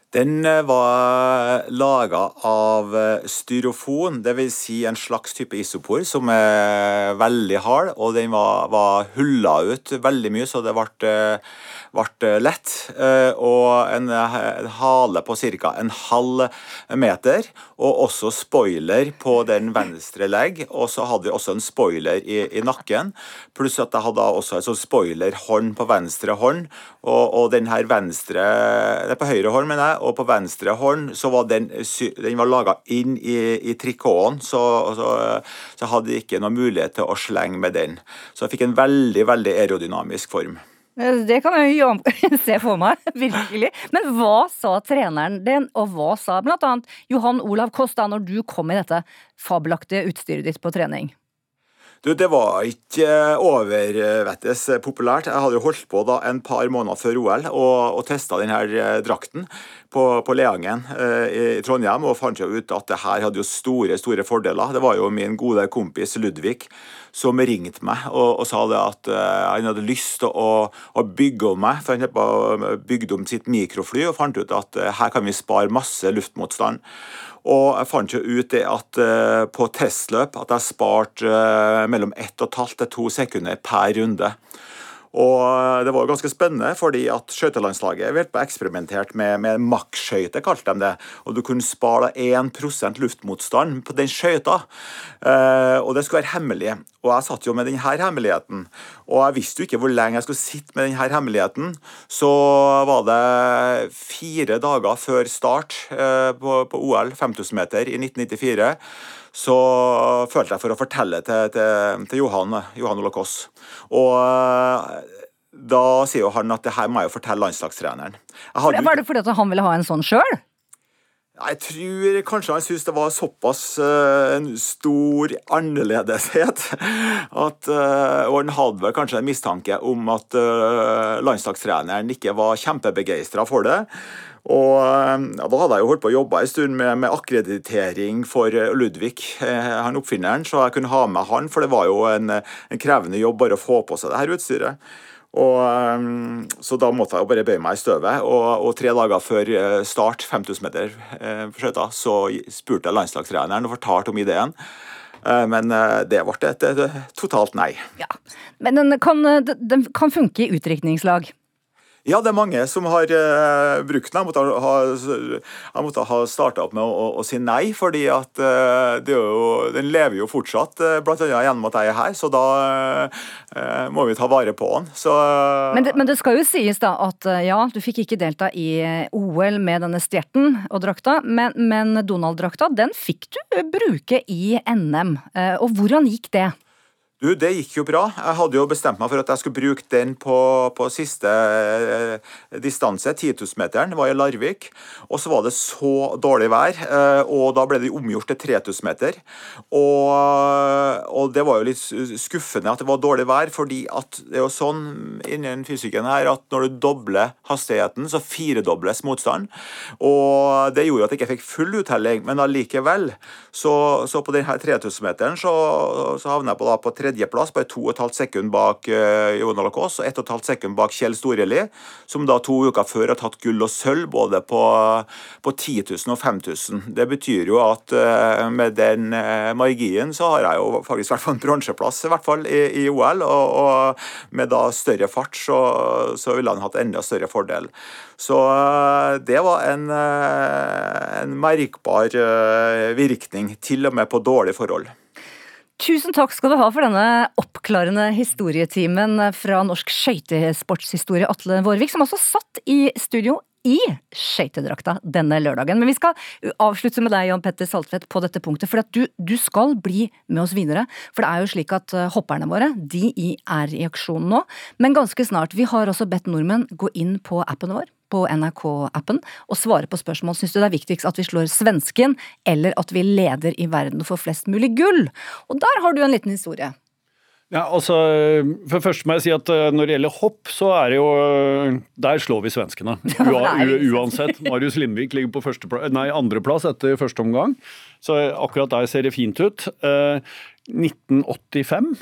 Den eh, var laga av styrofon, styrofoen, dvs. Si en slags type isopor som er veldig hard, og den var, var hulla ut veldig mye, så det ble eh, ble lett. Og en hale på ca. en halv meter, og også spoiler på den venstre legg. Og så hadde vi også en spoiler i, i nakken, pluss at jeg hadde også en sånn spoilerhånd på venstre hånd. Og, og den her venstre Det er på høyre hånd, mener jeg og på venstre hånd så var den, den var laga inn i, i trikoten, så, så, så jeg hadde ikke noen mulighet til å slenge med den. Så jeg fikk en veldig, veldig aerodynamisk form.
Det kan jeg jo se for meg, virkelig. Men hva sa treneren din, og hva sa bl.a. Johan Olav Kosta når du kom i dette fabelaktige utstyret ditt på trening?
Du, Det var ikke overvettes populært. Jeg hadde jo holdt på da en par måneder før OL og, og testa denne eh, drakten på, på Leangen eh, i Trondheim og fant jo ut at det her hadde jo store store fordeler. Det var jo min gode kompis Ludvig som ringte meg og, og sa det at eh, han hadde lyst til å, å, bygge om meg. for Han bygde om sitt mikrofly og fant ut at eh, her kan vi spare masse luftmotstand. Og jeg fant jo ut det at uh, på testløp at jeg sparte uh, mellom 1 12 til 2 sekunder per runde. Og eh, Det var ganske spennende, fordi at skøytelandslaget har eksperimentert med, med maksskøyte, kalte de det. Og Du kunne spare 1% luftmotstand på den skøyta. Eh, og det skulle være hemmelig. Og jeg satt jo med denne hemmeligheten. Og jeg visste jo ikke hvor lenge jeg skulle sitte med denne hemmeligheten. Så var det fire dager før start eh, på, på OL 5000 meter i 1994 så følte jeg for å fortelle til, til, til Johan, Johan Olakoss. Og eh, da sier jo han at det her må jeg jo fortelle landslagstreneren.
Var det fordi at han ville ha en sånn sjøl?
Jeg tror kanskje han syntes det var såpass uh, en stor annerledeshet at uh, Og han hadde vel kanskje en mistanke om at uh, landslagstreneren ikke var kjempebegeistra for det. Og ja, Da hadde jeg jo holdt på å jobbe en stund med, med akkreditering for Ludvig, han oppfinneren, så jeg kunne ha med han, for det var jo en, en krevende jobb bare å få på seg det her utstyret. Og, ehm, så da måtte jeg bare bøye meg i støvet. Og, og tre dager før eh, start, 5000 meter eh, på skøyter, så spurte jeg landslagstreneren og fortalte om ideen. Eh, men det ble et totalt nei.
Ja, Men den kan, den kan funke i utdrikningslag?
Ja, det er mange som har uh, brukt den. Jeg måtte ha, jeg måtte ha starta opp med å, å, å, si nei, fordi at uh, jo, den lever jo fortsatt, uh, bl.a. gjennom at jeg er her. Så da uh, må vi ta vare på den. Så,
men, det, men, det, skal jo sies da at ja, du fikk ikke delta i OL med denne stjerten og drakta, men, men Donald-drakta den fikk du bruke i NM. og hvordan gikk det?
Du, Det gikk jo bra. Jeg hadde jo bestemt meg for at jeg skulle bruke den på, på siste eh, distanse. 10 000-meteren var i Larvik. Og så var det så dårlig vær, eh, og da ble det omgjort til 3000 meter. Og, og, det var jo litt skuffende at det var dårlig vær, fordi at det er jo sånn innen fysikken her at når du dobler hastigheten, så firedobles motstand. Og det gjorde at jeg ikke fikk full uttelling, men allikevel. Så, så på denne 3000-meteren så, så havna jeg på, da, på 30 tredjeplass, bare 2,5 sekunder bak uh, Jon Alakås og 1,5 sekunder bak Kjell Storeli, som da to uker før har tatt gull og sølv både på, på 10 000 og 5000. Det betyr jo at uh, med den uh, marginen så har jeg jo faktisk hvert fall en bronseplass i hvert fall i, i OL, og, og, med da større fart så, så ville han hatt enda større fordel. Så det var en, en merkbar virkning, til og med på dårlige forhold.
Tusen takk skal du ha for denne oppklarende historietimen fra norsk skøytesportshistorie, Atle Vårvik, som også satt i studio i skøytedrakta denne lørdagen. Men vi skal avslutte med deg, Jan Petter Saltvedt, på dette punktet. For du, du, skal bli med oss videre. For det er jo slik at eh, hopperne våre de er i aksjon nå. Men ganske snart. Vi har også bedt nordmenn gå inn på appen vår på NRK-appen og svare på spørsmål. Syns du det er viktigst at vi slår svensken, eller at vi leder i verden og får flest mulig gull? Og der har du en liten historie.
Ja, altså, for det første må jeg si at eh, Når det gjelder hopp, så er det jo eh, Der slår vi svenskene. Ua, uansett. Marius Lindvik ligger på andreplass etter første omgang. Så akkurat der ser det fint ut. 1985,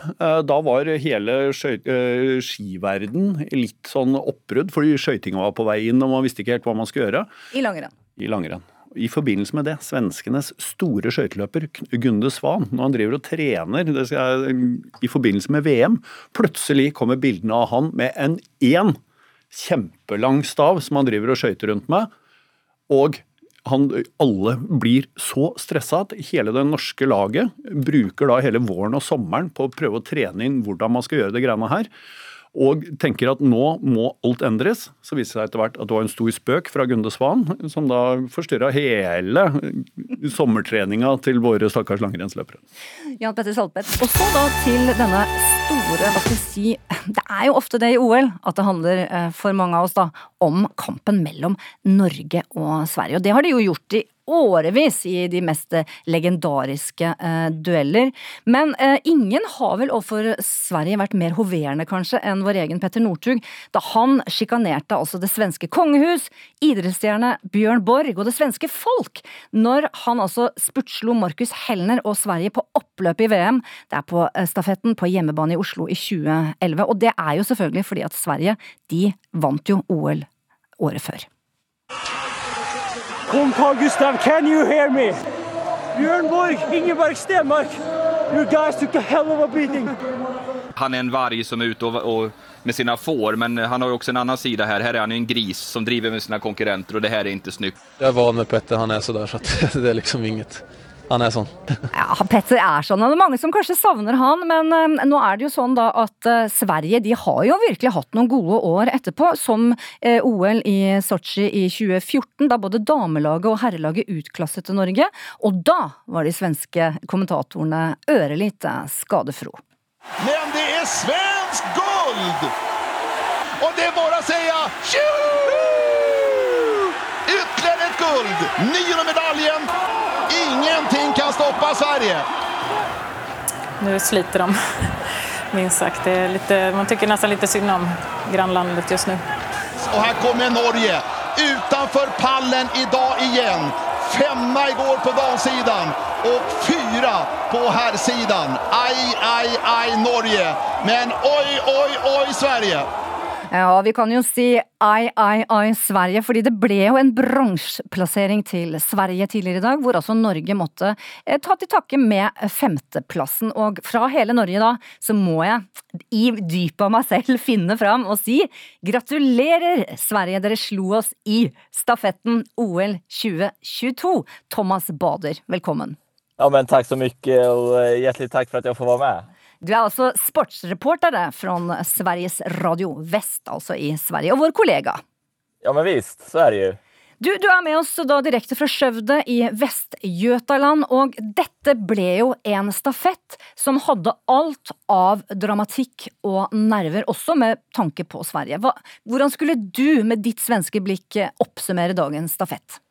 da var hele skiverden litt sånn oppbrudd, fordi skøytinga var på vei inn og man visste ikke helt hva man skulle gjøre.
I langrenn.
I langrenn i forbindelse med det, svenskenes store skøyteløper Gunde Svan, når han driver og trener skal, i forbindelse med VM, plutselig kommer bildene av han med en én kjempelang stav som han driver og skøyter rundt med. Og han, alle blir så stressa at hele det norske laget bruker da hele våren og sommeren på å prøve å trene inn hvordan man skal gjøre det greiene her og tenker at nå må alt endres. Så viser det seg etter hvert at det var en stor spøk fra Gunde Svan, som da forstyrra hele sommertreninga til våre stakkars langrennsløpere.
Jan Petter Saltvedt. Og så da til denne store hva skal jeg si, Det er jo ofte det i OL at det handler eh, for mange av oss da om kampen mellom Norge og Sverige. Og det har de jo gjort i årevis i de mest legendariske eh, dueller. Men eh, ingen har vel overfor Sverige vært mer hoverende, kanskje, enn vår egen Petter Northug, da han sjikanerte altså det svenske kongehus, idrettsstjerne Bjørn Borg og det svenske folk, når han altså spurtslo Markus Helner og Sverige på oppløpet i VM. Det er på eh, stafetten på hjemmebane i Oslo i 2011, og det er jo selvfølgelig fordi at Sverige, de vant jo OL året før.
Kong Carl Gustav, can you hear me? Bjørn Borg, Ingeborg Stenmark, you guys took a hell of a beating.
Han är en varg som är ute och, och med sina får, men han har ju också en annan sida här. Här är han en gris som driver med sina konkurrenter och det här är inte snyggt.
Jag är van med Petter, han är sådär så att det är liksom inget han er sånn.
ja, Petter er sånn. Det er mange som kanskje savner han, men uh, nå er det jo sånn da at uh, Sverige de har jo virkelig hatt noen gode år etterpå, som uh, eh, OL i Sotsji i 2014, da både damelaget og herrelaget utklasset til Norge. Og da var de svenske kommentatorene ørelite skadefro.
Men det er svensk guld! Og det er bare å si Ytterligere et guld! Niende medaljen! Ingenting kan stoppa Sverige!
Nu sliter de, minst sagt. Det är lite, man tycker nästan lite synd om grannlandet just nu.
Och här kommer Norge utanför pallen idag igen. Femma igår på damsidan och fyra på herrsidan. Aj, aj, aj Norge. Men oj, oj, oj Sverige.
Ja, vi kan jo si ai, ai, ai Sverige, fordi det ble jo en bronseplassering til Sverige tidligere i dag, hvor altså Norge måtte eh, ta til takke med femteplassen. Og fra hele Norge da, så må jeg i dypet av meg selv finne fram og si gratulerer, Sverige, dere slo oss i stafetten OL 2022. Thomas Bader, velkommen.
Ja, men takk så mye, og eh, hjertelig takk for at jeg får være med.
Du er altså sportsreporter fra Sveriges Radio Vest, altså i Sverige, og vår kollega.
Ja, men visst, så er det jo.
Du, du, er med oss da direkte fra Skjøvde i Vest-Jøtaland, og dette ble jo en stafett som hadde alt av dramatikk og nerver, også med tanke på Sverige. Hva, hvordan skulle du med ditt svenske blikk oppsummere dagens stafett?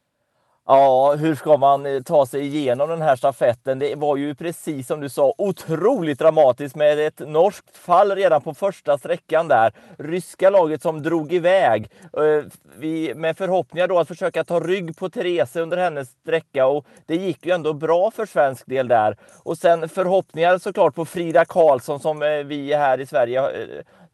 Ja, hur ska man eh, ta sig igenom den här stafetten? Det var ju precis som du sa otroligt dramatiskt med ett norskt fall redan på första sträckan där. Ryska laget som drog iväg. Eh, vi, med förhoppningar då att försöka ta rygg på Therese under hennes sträcka och det gick ju ändå bra för svensk del där. Och sen förhoppningar såklart på Frida Karlsson som eh, vi här i Sverige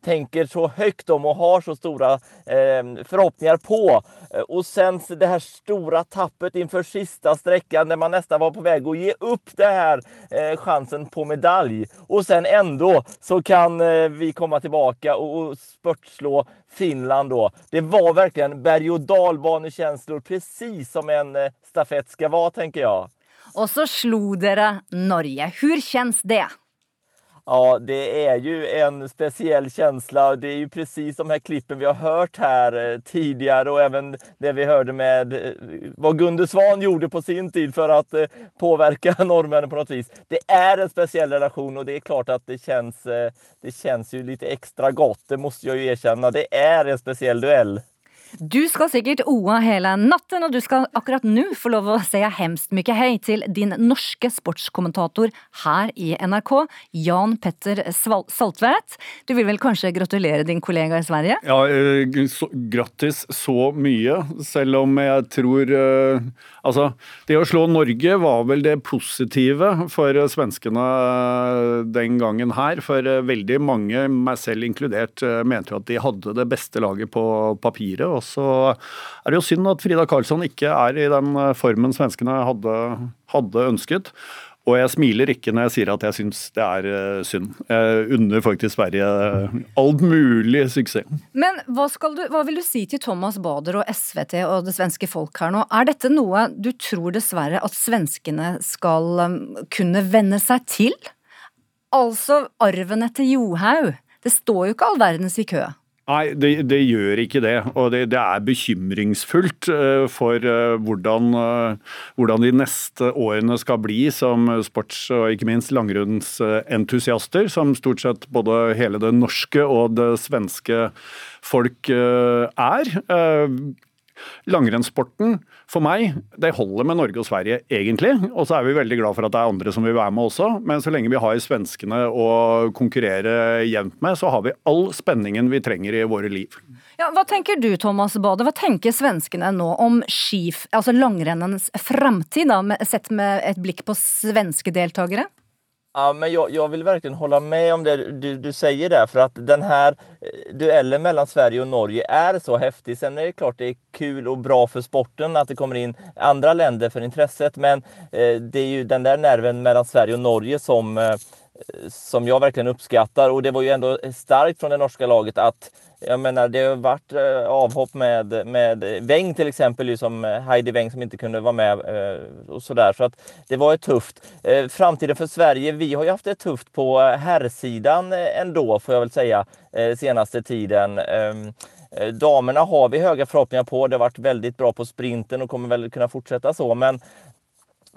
tänker så högt om och har så stora eh, förhoppningar på. Og och sen det här stora tappet inför sista sträckan der man nästan var på väg att ge upp det här eh, chansen på medalj. Och sen ändå så kan eh, vi komma tillbaka och, och spurtslå Finland då. Det var verkligen berg och dalbanekänslor precis som en eh, stafett ska vara tänker jag.
Och så slog dere Norge. Hur känns det?
Ja, det är ju en speciell känsla. Det är ju precis de här klippen vi har hört här tidligere tidigare och även det vi hörde med eh, vad Gunde Svan gjorde på sin tid för att eh, påverka norrmännen på något vis. Det är en speciell relation och det är klart att det känns, lite extra gott. Det måste jag ju erkänna. Det är en speciell duell.
Du skal sikkert oa hele natten, og du skal akkurat nå få lov å si hemskt mye hei til din norske sportskommentator her i NRK, Jan Petter Sval- Saltvedt. Du vil vel kanskje gratulere din kollega i Sverige?
Ja, eh, så, grattis så mye, selv om jeg tror eh, Altså, det å slå Norge var vel det positive for svenskene eh, den gangen her. For veldig mange, meg selv inkludert, mente jo at de hadde det beste laget på papiret. Og så er det jo synd at Frida Karlsson ikke er i den eh, formen svenskene hadde, hadde ønsket. Og jeg smiler ikke når jeg sier at jeg syns det er eh, synd. Jeg unner faktisk Sverige eh, alt mulig suksess.
Men hva, du, hva vil du si til Thomas Bader og SVT og det svenske folk her nå? Er dette noe du tror dessverre at svenskene skal um, kunne venne seg til? Altså arven etter Johaug. Det står jo ikke all verdens i kø.
Nei, det, det gjør ikke det. Og det, det er bekymringsfullt eh, for eh, hvordan, eh, hvordan de neste årene skal bli som sports- og ikke minst langrennsentusiaster, som stort sett både hele det norske og det svenske folk er. Langrennssporten, for meg, det holder med Norge og Sverige, egentlig. Og så er vi veldig glad for at det er andre som vil være med også. Men så lenge vi har svenskene å konkurrere jevnt med, så har vi all spenningen vi trenger i våre liv.
Ja, hva tenker du, Thomas Bade? Hva tenker svenskene nå om skif, altså langrennens framtid, sett med et blikk på svenske deltakere?
Ja, men jag, jag vill verkligen hålla med om det du, du säger där för att den här duellen mellan Sverige och Norge är så häftig. Sen är det klart det är kul och bra för sporten att det kommer in andra länder för intresset men eh, det är ju den där nerven mellan Sverige och Norge som, eh, som jag verkligen uppskattar och det var ju ändå starkt från det norska laget att jag menar, det har varit eh, avhopp med, med Weng till exempel, liksom eh, Heidi Weng som inte kunde vara med eh, och sådär. Så att det var tufft. Eh, framtiden för Sverige, vi har ju haft det tufft på eh, herrsidan eh, ändå får jag väl säga eh, senaste tiden. Ehm, eh, Damerna har vi höga förhoppningar på. Det har varit väldigt bra på sprinten och kommer väl kunna fortsätta så. Men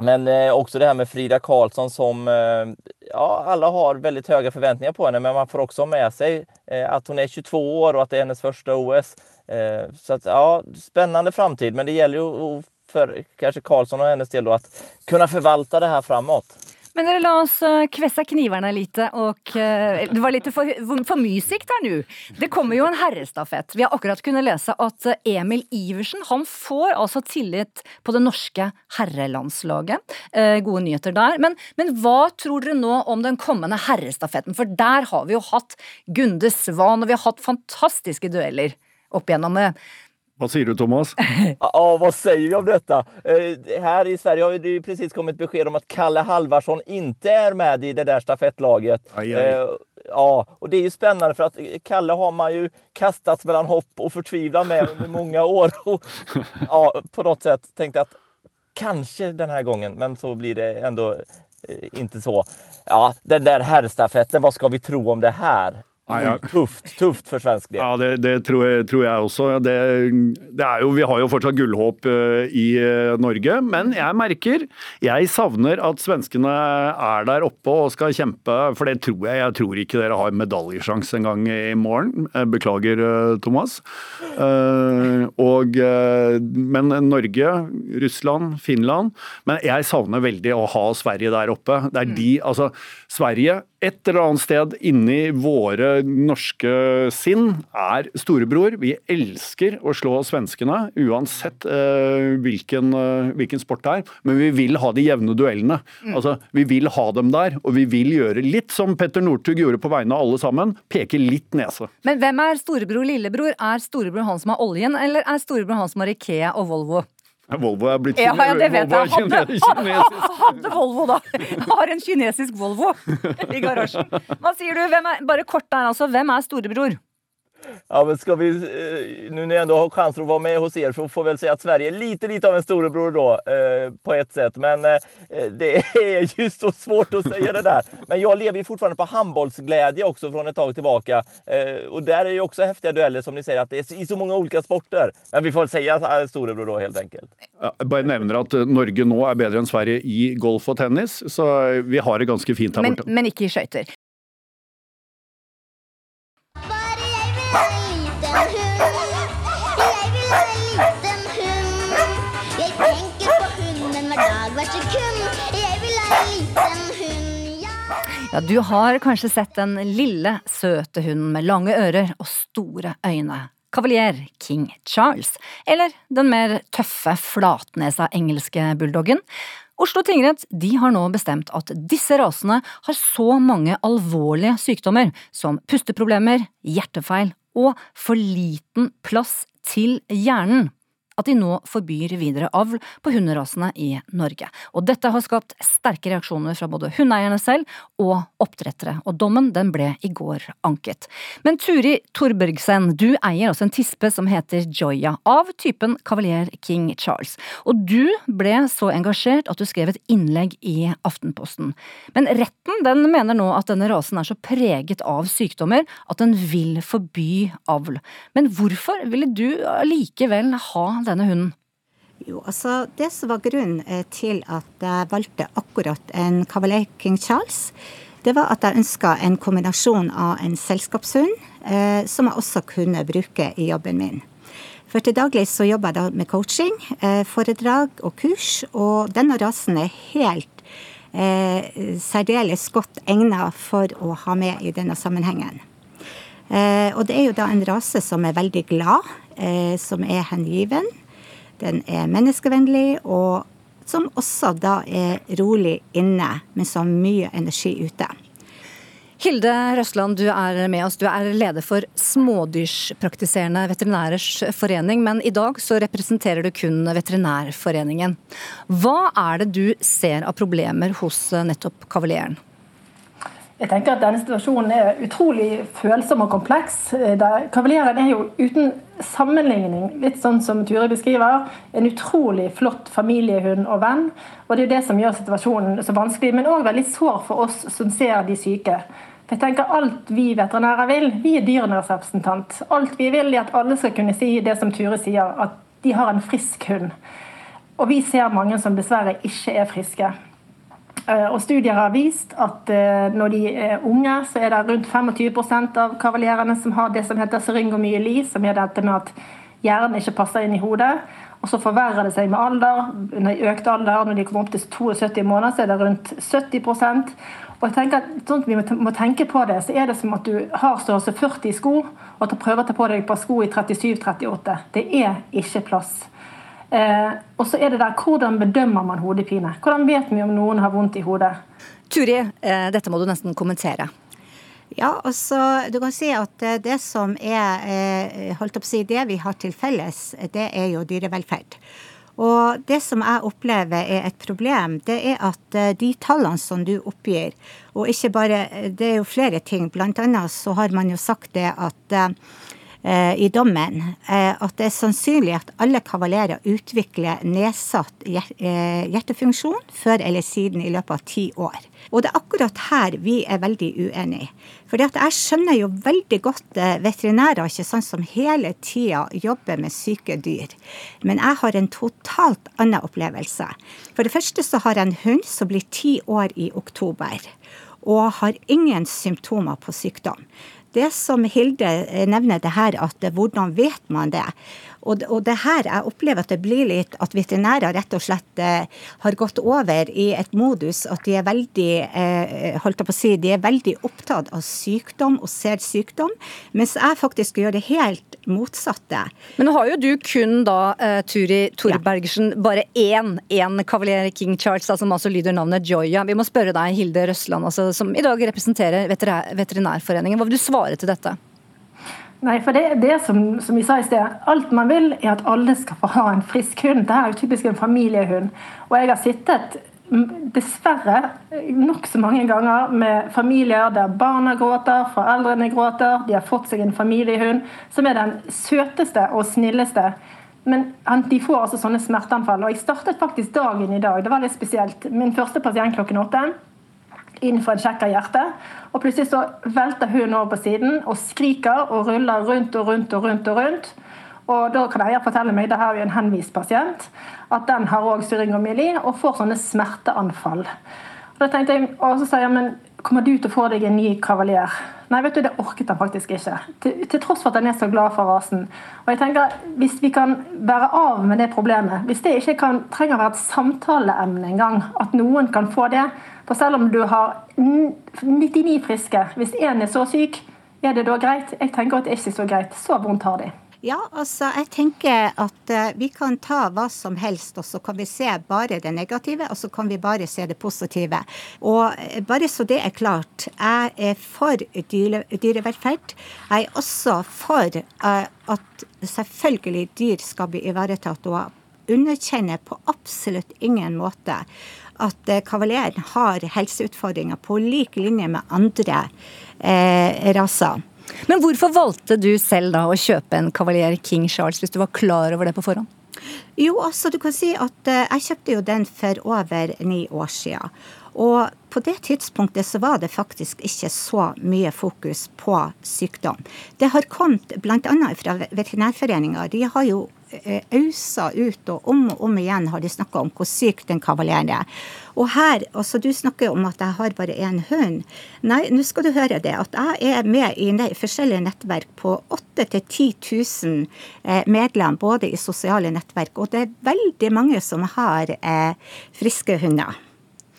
men eh, också det här med Frida Karlsson som, eh, ja alla har väldigt höga förväntningar på henne men man får också med sig eh, att hon är 22 år och att det är hennes första OS. Eh, så att ja, spännande framtid men det gäller ju för kanske Karlsson och hennes del då att kunna förvalta det här framåt.
Men dere, la oss kvesse kniverne litt. Og eh, det var litt for, for sikt her nå. Det kommer jo en herrestafett. Vi har akkurat kunnet lese at eh, Emil Iversen han får altså tillit på det norske herrelandslaget. Eh, gode nyheter der. Men, men hva tror dere nå om den kommende herrestafetten? For der har vi jo hatt Gunde Svan, og vi har hatt fantastiske dueller opp igjennom eh,
Hva sier du, Thomas?
Ja, vad säger vi om detta? Eh, här i Sverige har det ju precis kommit besked om att Kalle Halvarsson inte är med i det där stafettlaget.
Aj, aj.
Eh, ja, och det är ju spännande för att Kalle har man ju kastats mellan hopp och förtvivlan med under många år. Och, ja, på något sätt tänkte att kanske den här gången, men så blir det ändå eh, inte så. Ja, den där herrstafetten, vad ska vi tro om det här?
Ja, ja.
Tufft, tufft for svensk del.
Ja, det, det tror, jeg, tror jeg også. Det, det er jo, vi har jo fortsatt gullhåp eh, i eh, Norge, men jeg merker Jeg savner at svenskene er der oppe og skal kjempe, for det tror jeg. Jeg tror ikke dere har medaljesjanse engang i morgen. Beklager, eh, Thomas. Eh, og, men Norge, Russland, Finland Men jeg savner veldig å ha Sverige der oppe. Det er de, altså Sverige et eller annet sted inni våre norske sinn er storebror. Vi elsker å slå svenskene, uansett eh, hvilken, eh, hvilken sport det er. Men vi vil ha de jevne duellene.
Mm.
Altså, vi vil ha dem der, og vi vil gjøre litt som Petter Northug gjorde på vegne av alle sammen. Peke litt nese.
Men hvem er storebror, lillebror? Er storebror han som har oljen, eller er storebror han som har Ikea og Volvo?
Volvo er blitt
Ja, ja, det vet
Volvo
jeg. Hadde,
kine- kinesisk.
hadde Volvo, da. Har en kinesisk Volvo i garasjen. Hva sier du? Er, bare kort der, altså. Hvem er storebror?
Ja, men ska vi, eh, nu när jag ändå har chansen att vara med hos er, så får jag väl säga att Sverige är lite, lite av en storebror då, eh, på ett sätt. Men eh, det är ju så svårt att säga det där. Men jag lever ju fortfarande på handbollsglädje också från ett tag tillbaka. Eh, och där är ju också häftiga dueller som ni säger, att det är i så många olika sporter. Men vi får väl säga storebror då helt enkelt.
Ja, Jeg bare nevner at Norge nå er bedre enn Sverige i golf og tennis, så vi har det ganske fint her
Men,
borte.
men ikke i skøyter.
Ja,
du har kanskje sett den lille, søte hunden med lange ører og store øyne. Kavalier King Charles, eller den mer tøffe, flatnesa engelske bulldoggen. Oslo tingrett de har nå bestemt at disse rasene har så mange alvorlige sykdommer som pusteproblemer, hjertefeil og for liten plass til hjernen at de nå forbyr videre avl på hunderasene i Norge. Og dette har skapt sterke reaksjoner fra både hundeeierne selv og oppdrettere, og dommen den ble i går anket. Men Turi Torbergsen, du eier altså en tispe som heter Joya, av typen kavalier King Charles. Og du ble så engasjert at du skrev et innlegg i Aftenposten. Men retten den mener nå at denne rasen er så preget av sykdommer at den vil forby avl. Men hvorfor ville du allikevel ha denne hunden?
Jo, altså Det som var grunnen eh, til at jeg valgte akkurat en Cavalier King Charles, det var at jeg ønska en kombinasjon av en selskapshund, eh, som jeg også kunne bruke i jobben min. For til daglig så jobber jeg da med coaching, eh, foredrag og kurs, og denne rasen er helt eh, særdeles godt egnet for å ha med i denne sammenhengen. Eh, og det er jo da en rase som er veldig glad, som er hengiven. Den er menneskevennlig, og som også da er rolig inne, men som har mye energi ute.
Hilde Røsland, du er med oss. Du er leder for Smådyrspraktiserende veterinærers forening, men i dag så representerer du kun Veterinærforeningen. Hva er det du ser av problemer hos nettopp kavalieren?
Jeg tenker at denne situasjonen er utrolig følsom og kompleks. Der er jo uten sammenligning, litt sånn som Ture beskriver, en utrolig flott familiehund og venn. Og Det er jo det som gjør situasjonen så vanskelig, men òg veldig sår for oss som ser de syke. For jeg tenker Alt vi veterinærer vil, vi er dyrenes representant. Alt vi vil er at alle skal kunne si det som Ture sier, at de har en frisk hund. Og vi ser mange som dessverre ikke er friske. Eh, og Studier har vist at eh, når de er unge, så er det rundt 25% av kavalierene som har det som heter syringomyeli, som er dette med at hjernen ikke passer inn i hodet. Og så forverrer det seg med alder. Når de økte alder, når de kommer opp til 72 måneder, så er det rundt 70% og jeg tenker at sånn at Vi må tenke på det, så er det som at du har størrelse 40 i sko, og at du prøver å ta på deg et par sko i 37-38. Det er ikke plass. Eh, og så er det der hvordan bedømmer man hodepine? Hvordan vet vi om noen har vondt i hodet?
Turi, eh, dette må du nesten kommentere.
Ja, altså, du kan si at eh, Det som er eh, holdt opp å si, det vi har til felles, det er jo dyrevelferd. Og Det som jeg opplever er et problem, det er at eh, de tallene som du oppgir, og ikke bare Det er jo flere ting. Blant annet så har man jo sagt det at Eh, i dommen eh, at det er sannsynlig at alle kavalerer utvikler nedsatt eh, hjertefunksjon før eller siden i løpet av ti år. Og det er akkurat her vi er veldig uenige. For jeg skjønner jo veldig godt veterinærer ikke sånn som hele tida jobber med syke dyr. Men jeg har en totalt annen opplevelse. For det første så har jeg en hund som blir ti år i oktober og har ingen symptomer på sykdom. Det som Hilde eh, nevner, det her at hvordan vet man det? Og, og det her, jeg opplever at det blir litt at veterinærer rett og slett eh, har gått over i et modus at de er veldig eh, holdt jeg på å si, de er veldig opptatt av sykdom og ser sykdom, mens jeg faktisk gjør det helt motsatte.
Men nå har jo du kun da, eh, Turi Torbergersen, ja. bare én, én Cavalier King Charles, da, som altså lyder navnet Joya. Vi må spørre deg, Hilde Røsland, altså, som i dag representerer Veterinærforeningen. Hva vil du svare til dette?
Nei, for det, er det som, som vi sa i sted, Alt man vil, er at alle skal få ha en frisk hund. Dette er jo typisk en familiehund. Og jeg har sittet dessverre nokså mange ganger med familier der barna gråter, foreldrene gråter, de har fått seg en familiehund som er den søteste og snilleste. Men de får altså sånne smerteanfall. Og jeg startet faktisk dagen i dag. Det var litt spesielt. Min første pasient klokken åtte inn for en sjekk av hjertet. Og plutselig så velter hun over på siden og skriker og ruller rundt og rundt og rundt. Og rundt. Og da kan eier fortelle meg, det her er jo en henvist pasient, at den har òg syringomyeli og får sånne smerteanfall. Og da tenkte jeg, og så sier jeg, men kommer du til å få deg en ny kavalier. Nei, vet du, det orket han faktisk ikke. Til, til tross for at han er så glad for rasen. Og jeg tenker, Hvis vi kan være av med det problemet, hvis det ikke kan, trenger å være et samtaleemne engang, at noen kan få det For selv om du har 99 friske, hvis én er så syk, er det da greit? Jeg tenker at det er ikke så greit. Så vondt har de.
Ja, altså jeg tenker at uh, vi kan ta hva som helst, og så kan vi se bare det negative, og så kan vi bare se det positive. Og uh, bare så det er klart, jeg er for dyre, dyrevelferd. Jeg er også for uh, at selvfølgelig dyr skal bli ivaretatt, og underkjenner på absolutt ingen måte at kavaleren har helseutfordringer på lik linje med andre raser.
Men hvorfor valgte du selv da å kjøpe en kavaler King Charles, hvis du var klar over det på forhånd?
Jo, altså du kan si at uh, jeg kjøpte jo den for over ni år siden. Og på det tidspunktet så var det faktisk ikke så mye fokus på sykdom. Det har kommet bl.a. fra Veterinærforeninga. De har jo ausa ut, og om og om igjen har de snakka om hvor syk den kavaleren er. Og her, altså Du snakker om at jeg har bare én hund. Nei, nå skal du høre det. At jeg er med i forskjellige nettverk på 8000-10 000 medlemmer, både i sosiale nettverk, og det er veldig mange som har eh, friske hunder.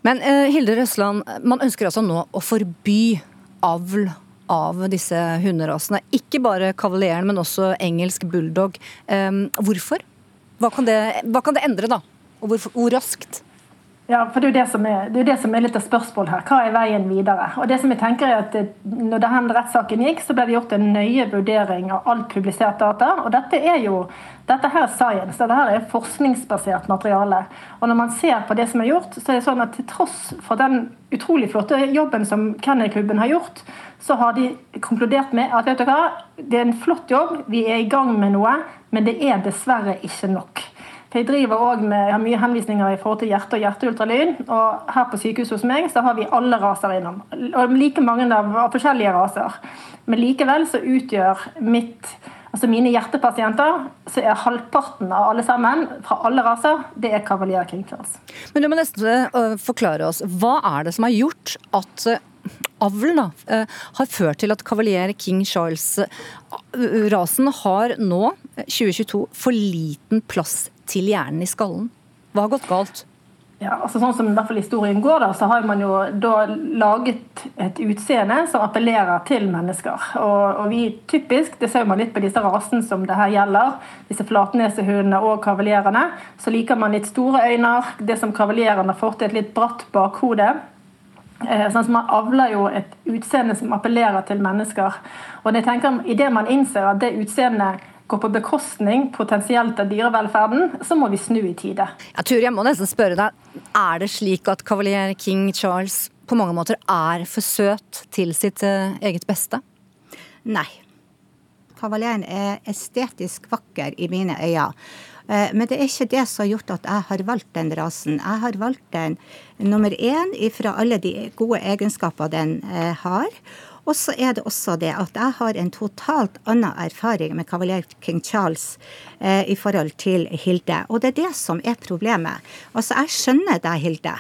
Men eh, Hilde Røsland, man ønsker altså nå å forby avl av disse hunderasene. Ikke bare kavalieren, men også engelsk bulldog. Um, hvorfor? Hva kan, det, hva kan, det, endre, da? Og hvor, hvor raskt?
Ja, for det er, det, som er, det er det som er litt av spørsmålet her. Hva er veien videre? Og det som jeg tenker er at når denne rettssaken gikk, så ble det gjort en nøye vurdering av alt publisert data. Og dette er jo dette her er science, dette her er forskningsbasert materiale. Og når man ser på det som er gjort, så er det sånn at til tross for den utrolig flotte jobben som Kennel-klubben har gjort, så har de konkludert med at vet du hva, det er en flott jobb, vi er i gang med noe, men det er dessverre ikke nok. Jeg driver også med, har mye henvisninger i forhold til hjerte og hjerteultralyd. Og her på sykehuset hos meg så har vi alle raser innom. Og like mange av, av forskjellige raser. Men likevel så utgjør mitt Altså Mine hjertepasienter, så er halvparten av alle sammen, fra alle raser, det er Cavalier King Charles.
Men du må nesten uh, forklare oss, hva er det som har gjort at uh, avlen da, uh, har ført til at kavalier King Charles-rasen har nå, 2022, for liten plass til hjernen i skallen? Hva har gått galt?
Ja, altså sånn som i hvert fall historien går da, så har man jo da laget et utseende som appellerer til mennesker. Og, og vi typisk, det ser man litt på disse rasene som det her gjelder, disse flatnesehundene og kavaljerene, så liker man litt store øyne. Det som kavaljerene har fått, et litt bratt bakhode. Sånn sånn Man avler jo et utseende som appellerer til mennesker. Og jeg tenker, Idet man innser at det utseendet går på bekostning potensielt av dyrevelferden, så må vi snu i tide.
Ja, tror jeg må nesten spørre deg, Er det slik at kavalier King Charles på mange måter er for søt til sitt uh, eget beste?
Nei. Kavalieren er estetisk vakker i mine øyne. Eh, men det er ikke det som har gjort at jeg har valgt den rasen. Jeg har valgt den nummer én fra alle de gode egenskaper den eh, har. Og så er det også det at jeg har en totalt annen erfaring med kavaler King Charles eh, i forhold til Hilde. Og det er det som er problemet. Altså, jeg skjønner deg, Hilde.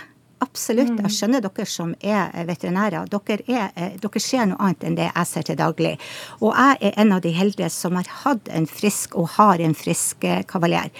Absolutt. Jeg mm. skjønner dere som er veterinærer. Dere, er, eh, dere, ser noe annet enn det jeg ser til daglig. Og jeg er en av de heldige som har hatt en frisk og har en frisk eh, kavaler.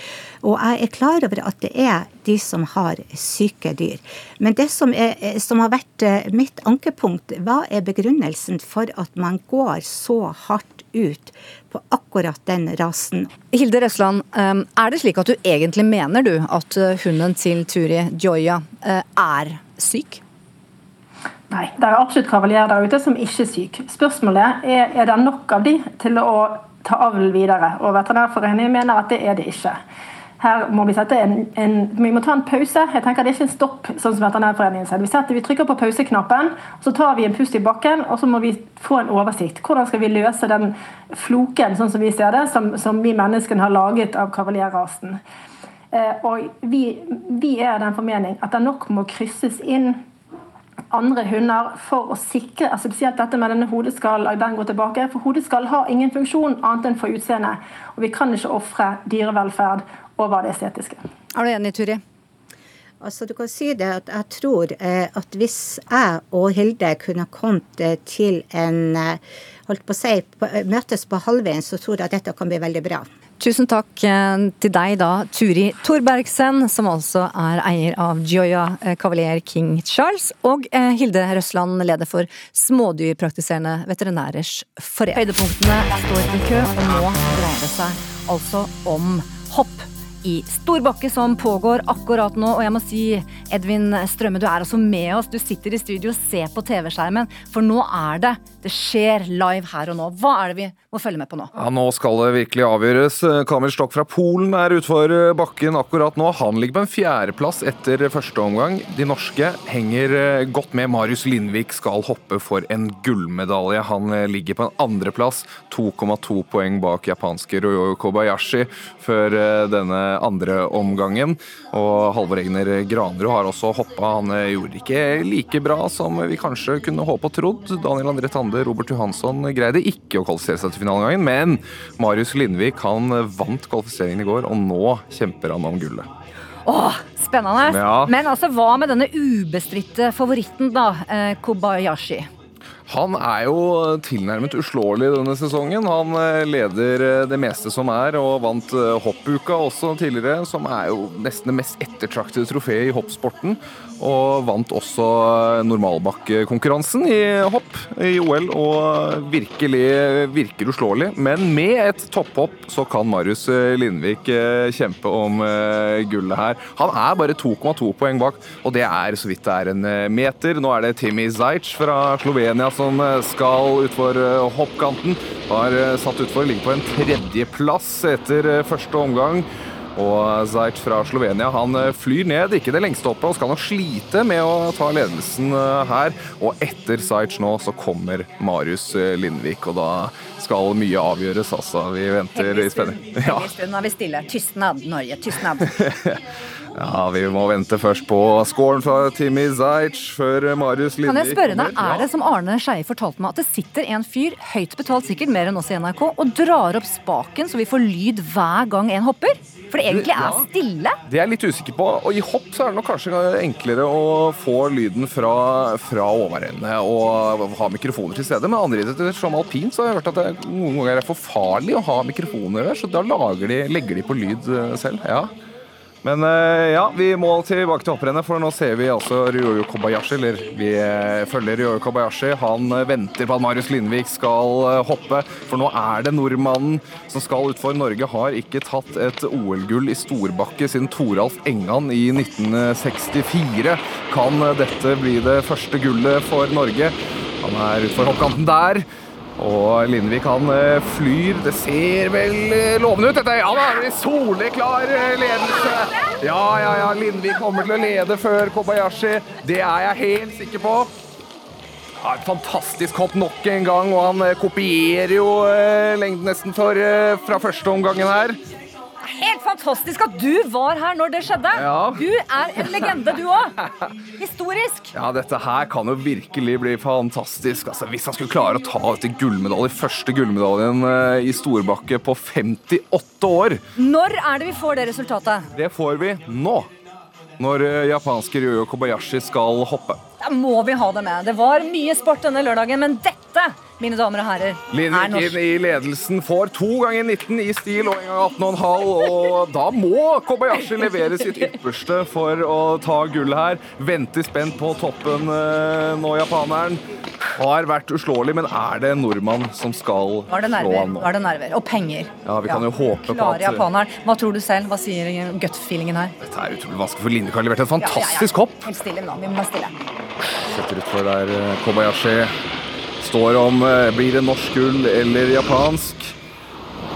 Og jeg er klar over at det er de som har syke dyr. Men det som, er, eh, som har vært mitt ankepunkt, hva er begrunnelsen for at man går så hardt ut på akkurat den rasen.
Hilde Røsland, ehm, er det slik at du egentlig mener du at eh, hunden til Turi Joya eh, er syk?
Nei, det er absolutt kavalier der ute som ikke er syk. Spørsmålet er er det nok av de til å ta avl videre. Og Veterinærforeningen mener at det er det ikke. Her må vi en, en, vi må ta en pause. Jeg tenker Det er ikke en stopp, sånn som Veterinærforeningen sier. Vi, setter, vi trykker på pauseknappen, så tar vi en pust i bakken, og så må vi få en oversikt. Hvordan skal vi løse den floken, sånn som vi ser det, som, som vi menneskene har laget av kavalierrasen. Eh, og vi, vi er den formening at det nok må krysses inn andre hunder for å sikre altså spesielt dette med denne hodeskall, den går tilbake, for Hodeskall har ingen funksjon annet enn for utseendet. Og vi kan ikke ofre dyrevelferd over det estetiske.
Er du enig, Turi?
altså du kan si det at jeg tror eh, at hvis jeg og Hilde kunne kommet eh, til en eh, holdt på å si, på, eh, møtes på halvveien, så tror jeg at dette kan bli veldig bra.
Tusen takk eh, til deg da, Turi Thorbergsen, som altså er eier av Gioia eh, Cavalier King Charles, og eh, Hilde Røsland, leder for Smådyrpraktiserende veterinærers forening. Høydepunktene står i kø, og nå dreier det seg altså om hopp i storbakke som pågår akkurat nå. Og jeg må si, Edvin Strømme, du er altså med oss. Du sitter i studio og ser på TV-skjermen, for nå er det Det skjer live her og nå. Hva er det vi må følge med på nå?
Ja, Nå skal det virkelig avgjøres. Kamil Stokk fra Polen er utfor bakken akkurat nå. Han ligger på en fjerdeplass etter første omgang. De norske henger eh, godt med. Marius Lindvik skal hoppe for en gullmedalje. Han eh, ligger på en andreplass, 2,2 poeng bak japanske Ryoyo Kobayashi før eh, denne andre omgangen. Og Halvor Egner Granerud har også hoppa. Han gjorde det ikke like bra som vi kanskje kunne håpe og trodd. Daniel André Tande, Robert Johansson greide ikke å kvalifisere seg til finalegangen, men Marius Lindvik han vant kvalifiseringen i går, og nå kjemper han om gullet.
Åh, spennende.
Ja.
Men altså, hva med denne ubestridte favoritten, da? Eh, Kobayashi.
Han er jo tilnærmet uslåelig denne sesongen. Han eh, leder eh, det meste som er, og vant eh, hoppuka også tidligere, som er jo nesten det mest ettertraktede trofeet i hoppsporten. Og vant også normalbakkekonkurransen i hopp i OL, og virkelig virker uslåelig. Men med et topphopp så kan Marius Lindvik kjempe om gullet her. Han er bare 2,2 poeng bak, og det er så vidt det er en meter. Nå er det Timmy Zajc fra Slovenia som skal utfor hoppkanten. Har satt utfor, ligger på en tredjeplass etter første omgang. Og Zajc fra Slovenia han flyr ned, ikke det lengste hoppet, og skal nok slite med å ta ledelsen her. Og etter Zajc nå så kommer Marius Lindvik, og da skal mye avgjøres, altså. Vi venter i spenning. Ja.
Nå er vi stille. Tystnad, Norge. Tystnad.
Ja, Vi må vente først på scoren fra Timmy Zajc før Marius Lindvik
Kan jeg spørre deg. Er det som Arne Skeie fortalte meg, at det sitter en fyr, høyt betalt sikkert, mer enn oss i NRK, og drar opp spaken så vi får lyd hver gang en hopper? For det egentlig er
Ja.
stille.
Det er jeg litt usikker på. Og i hopp så er det nok kanskje enklere å få lyden fra, fra overende og ha mikrofoner til stede. Men andre idretter som alpin så har jeg hørt at det noen ganger er for farlig å ha mikrofoner der, så da de, legger de på lyd eh, selv. Ja. Men eh, ja, vi må tilbake til hopprennet, for nå ser vi altså Ryoyo Kobayashi, eller vi eh, følger Ryoyo Kobayashi. Han eh, venter på at Marius Lindvik skal hoppe, for nå er det nordmannen som skal utfor. Norge har ikke tatt et OL-gull i storbakke siden Toralf Engan i 1964. Kan dette bli det første gullet for Norge? Han er utfor hoppkanten der. Og Lindvik han eh, flyr. Det ser vel eh, lovende ut, dette. Ja, da er soleklar eh, ledelse. Ja, ja, ja. Lindvik kommer til å lede før Kobayashi. Det er jeg helt sikker på. Ja, et fantastisk hopp nok en gang, og han kopierer jo lengden nesten for, fra første omgangen her.
Helt fantastisk at du var her når det skjedde.
Ja.
Du er en legende, du òg. Historisk.
Ja, dette her kan jo virkelig bli fantastisk. Altså, hvis han skulle klare å ta ut en gullmedalje, første gullmedaljen eh, i storbakke på 58 år,
Når er det vi får det resultatet?
det får vi nå. Når eh, japanske Ryoyo Kobayashi skal hoppe.
Da må vi ha det med. Det var mye sport denne lørdagen, men dette, mine damer og herrer, er
Lindvik
norsk.
i ledelsen får to ganger 19 i stil og en gang 18,5. Og da må Kobayashi levere sitt ypperste for å ta gullet her. Venter spent på toppen eh, nå, japaneren. Har vært uslåelig, men er det en nordmann som skal slå han nå?
Var det nerver? Og penger.
Ja, vi kan jo håpe på
Klare
at
japaneren. Hva tror du selv? Hva sier gut-feelingen her?
Dette er utrolig vanskelig, for Lindvik har levert et fantastisk hopp.
Helt stille nå. Vi må være stille.
Setter utfor der eh, Kobayashi. Står om eh, blir det norsk gull eller japansk.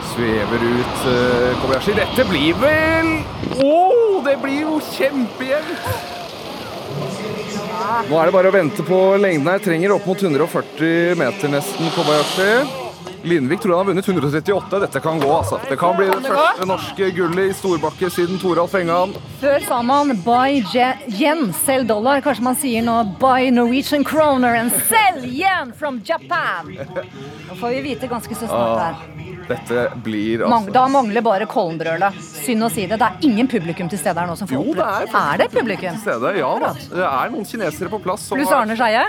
Svever ut eh, Kobayashi. Dette blir vel Å, det blir jo kjempejevnt! Nå er det bare å vente på lengden her. Trenger opp mot 140 meter nesten, Kobayashi. Lindvik tror han har vunnet 138. Dette kan gå, altså. Det kan bli det første norske gullet i storbakke siden Toralf Engan.
Før sa man buy yen, sell dollar. Kanskje man sier nå buy Norwegian kroner and sell yen from Japan. Nå får vi vite ganske så snart her.
Ah, dette blir altså
Da mangler bare Kollenbrølet. Synd å si det. Det er ingen publikum til stede her nå som får
oppleve det er.
Er det publikum?
til stede. Ja da. Det er noen kinesere på plass.
Pluss Arne Skeie?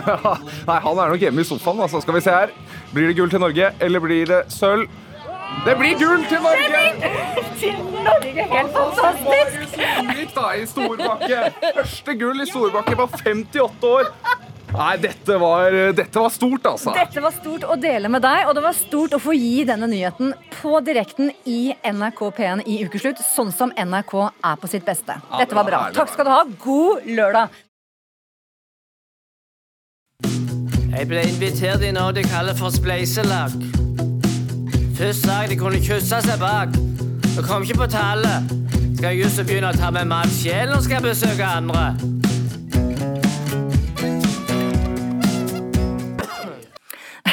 Nei, han er nok hjemme i sofaen. Altså. Skal vi se her. Blir det gull til Norge, eller blir det sølv? Det blir gull til Norge!
Til Norge, helt fantastisk!
Gikk da i storbakke. Første gull i storbakke på 58 år. Nei, dette var, dette var stort, altså.
Dette var stort å dele med deg, og det var stort å få gi denne nyheten på direkten i NRK P1 i ukeslutt, sånn som NRK er på sitt beste. Dette var bra. Takk skal du ha. God lørdag.
Jeg ble invitert i noe de kaller for spleiselag. Først sa jeg de kunne kysse seg bak. Det kom ikke på tale. Skal jeg just begynne å ta med mat sjel når jeg besøke andre?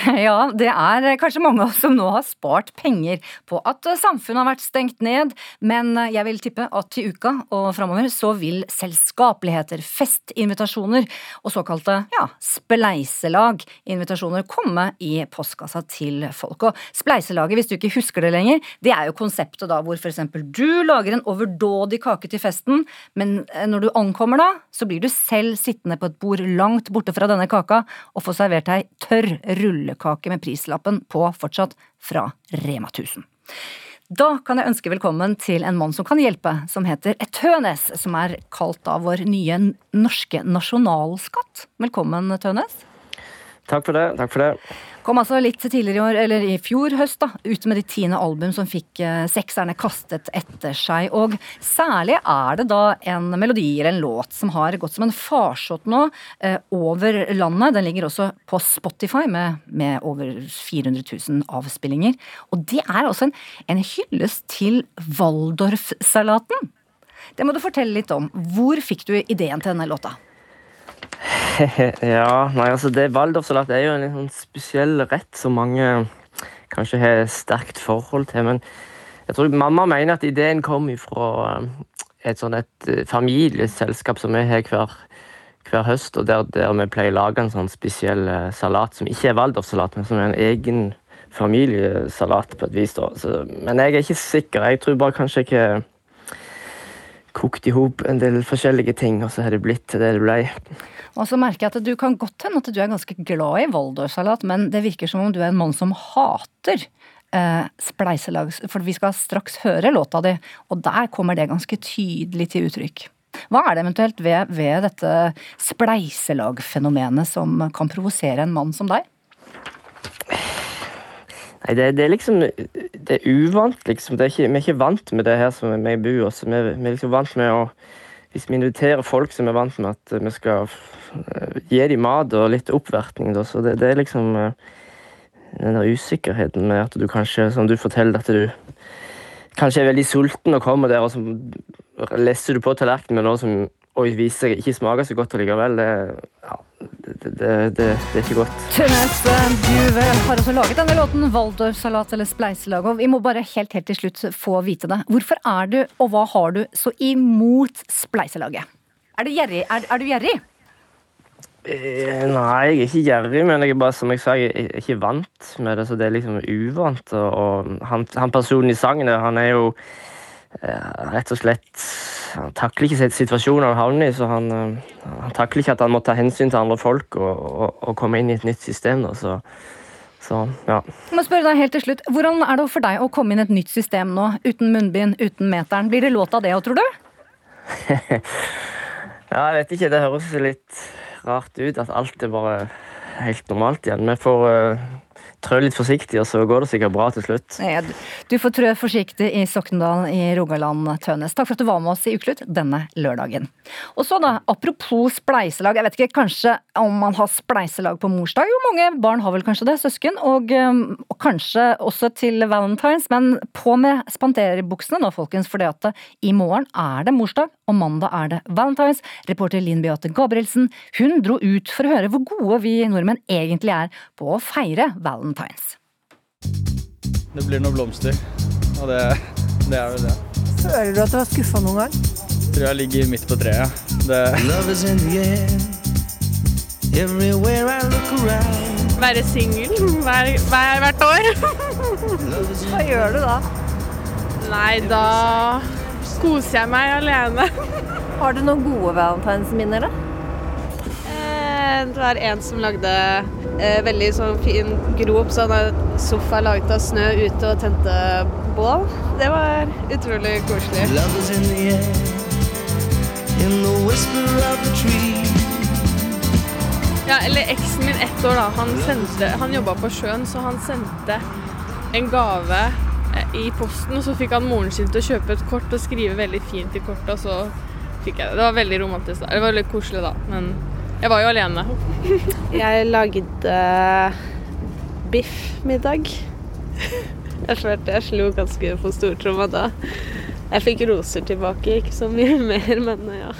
Ja, det er kanskje mange av oss som nå har spart penger på at samfunnet har vært stengt ned, men jeg vil tippe at til uka og framover så vil selskapeligheter, festinvitasjoner og såkalte ja, spleiselag-invitasjoner komme i postkassa til folk. Og spleiselaget, hvis du ikke husker det lenger, det er jo konseptet da hvor for eksempel du lager en overdådig kake til festen, men når du ankommer da, så blir du selv sittende på et bord langt borte fra denne kaka og får servert deg tørr rullekake med prislappen på fortsatt fra Rema 1000. Da kan jeg ønske velkommen til en mann som kan hjelpe, som heter Tønes, som er kalt da vår nye norske nasjonalskatt. Velkommen, Tønes.
Takk for det. Takk for det.
Kom altså litt tidligere i år, eller i fjor høst, da, ut med ditt tiende album som fikk eh, sekserne kastet etter seg. Og særlig er det da en melodi eller en låt som har gått som en farsott nå eh, over landet. Den ligger også på Spotify med, med over 400 000 avspillinger. Og det er altså en, en hyllest til Waldorf-salaten. Det må du fortelle litt om. Hvor fikk du ideen til denne låta?
ja, nei, altså det Waldorfsalat er jo en sånn spesiell rett som mange kanskje har sterkt forhold til. Men jeg tror mamma mener at ideen kom fra et sånn et eh, familieselskap som vi har hver, hver høst, og der, der vi pleier å lage en sånn spesiell eh, salat som ikke er Waldorfsalat, men som er en egen familiesalat på et vis. da. Så, men jeg er ikke sikker. Jeg tror bare kanskje har kokt i hop en del forskjellige ting, og så har det blitt det det blei.
Og så merker jeg at du kan godt hende at du er ganske glad i Waldorfsalat, men det virker som om du er en mann som hater eh, spleiselag. For vi skal straks høre låta di, og der kommer det ganske tydelig til uttrykk. Hva er det eventuelt ved, ved dette spleiselagfenomenet som kan provosere en mann som deg?
Nei, det, det er liksom Det er uvant, liksom. Er ikke, vi er ikke vant med det her som vi bor hos. Vi, vi er liksom vant med å Hvis vi inviterer folk som er vant med at vi skal eh, gi dem mat og litt oppvertning, da, så det, det er liksom eh, den der usikkerheten med at du kanskje, som du forteller, at du kanskje er veldig sulten og kommer der, og så lesser du på tallerkenen med noe som oi, viser seg ikke smaker så godt allikevel. Det, ja, det, det, det, er ikke godt.
Du eh, har også laget denne låten, Waldorfsalat eller spleiselag. Og vi må bare helt, helt til slutt få vite det. Hvorfor er du, og hva har du, så imot spleiselaget? Er du gjerrig? Er, er du gjerrig?
Eh, Nei, jeg er ikke gjerrig, men jeg er bare, som jeg sa, jeg er ikke vant med det. Så det er liksom uvant. Og, og han, han personen i sangen han er jo eh, rett og slett Han takler ikke situasjonen han havner i, så han, eh, han takler ikke at han må ta hensyn til andre folk og, og, og komme inn i et nytt system. Da, så, så ja.
Jeg må spørre deg helt til slutt, Hvordan er det for deg å komme inn i et nytt system nå, uten munnbind, uten meteren? Blir det låt av det òg, tror du?
Ja, jeg vet ikke. Det høres litt rart ut at alt er bare helt normalt igjen. Vi får uh, trø litt forsiktig, og så går det sikkert bra til slutt.
Du- får trø forsiktig i Soknedal i Rogaland, Tønes. Takk for at du var med oss i Ukeslutt denne lørdagen. Og så da, apropos spleiselag. Jeg vet ikke kanskje om man har spleiselag på morsdag. Jo, mange barn har vel kanskje det, søsken. Og, um, og kanskje også til valentines. Men på med spanderbuksene nå, folkens, for det at i morgen er det morsdag, og mandag er det valentines. Reporter Linn Beate Gabrielsen, hun dro ut for å høre hvor gode vi nordmenn egentlig er på å feire valentines.
Det blir noen blomster, og det, det er vel det.
Føler du at du har skuffa noen gang?
Tror jeg ligger midt på treet. Det,
Være singel hver, hver, hvert år.
Hva gjør du da?
Nei, da koser jeg meg alene.
Har du noen gode valentinsminner, da?
Eh, Det var en som lagde eh, veldig sånn fin grop, sånn en sofa laget av snø ute og tente bål. Det var utrolig koselig. Ja, eller eksen min ett år da, han, sendte, han jobba på sjøen, så han sendte en gave eh, i posten, og så fikk han moren sin til å kjøpe et kort og skrive veldig fint i kortet, og så fikk jeg det. Det var veldig romantisk da. Det var veldig koselig da, men jeg var jo alene. Jeg lagde biffmiddag. Jeg følte jeg slo ganske på stortromma da. Jeg fikk roser tilbake, ikke så mye mer, men ja.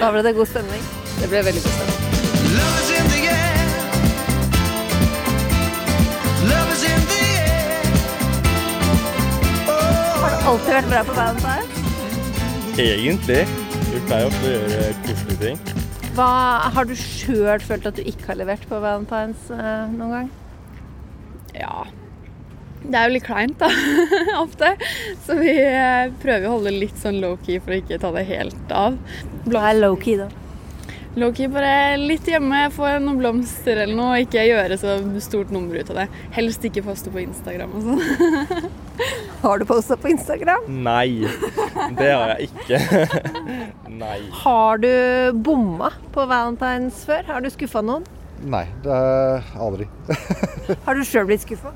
Da ble det god stemning.
Det ble veldig god stemning.
Har du alltid vært bra på valentine?
egentlig. Vi pleier ofte å gjøre koselige ting.
Hva Har du sjøl følt at du ikke har levert på valentines eh, noen gang?
Ja. Det er jo litt kleint, da. Ofte. Så vi eh, prøver å holde litt sånn low-key for å ikke ta det helt av.
Hva er low-key, da?
Low-key bare litt hjemme, få noen blomster eller noe, og ikke gjøre så stort nummer ut av det. Helst ikke poste på Instagram og sånn.
Har du posta på Instagram?
Nei, det har jeg ikke. Nei.
Har du bomma på valentines før? Har du skuffa noen?
Nei, det er aldri.
Har du sjøl blitt skuffa?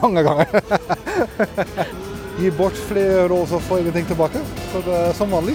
Mange ganger. Gi bort flere råd, så får ingenting tilbake. Så det er som vanlig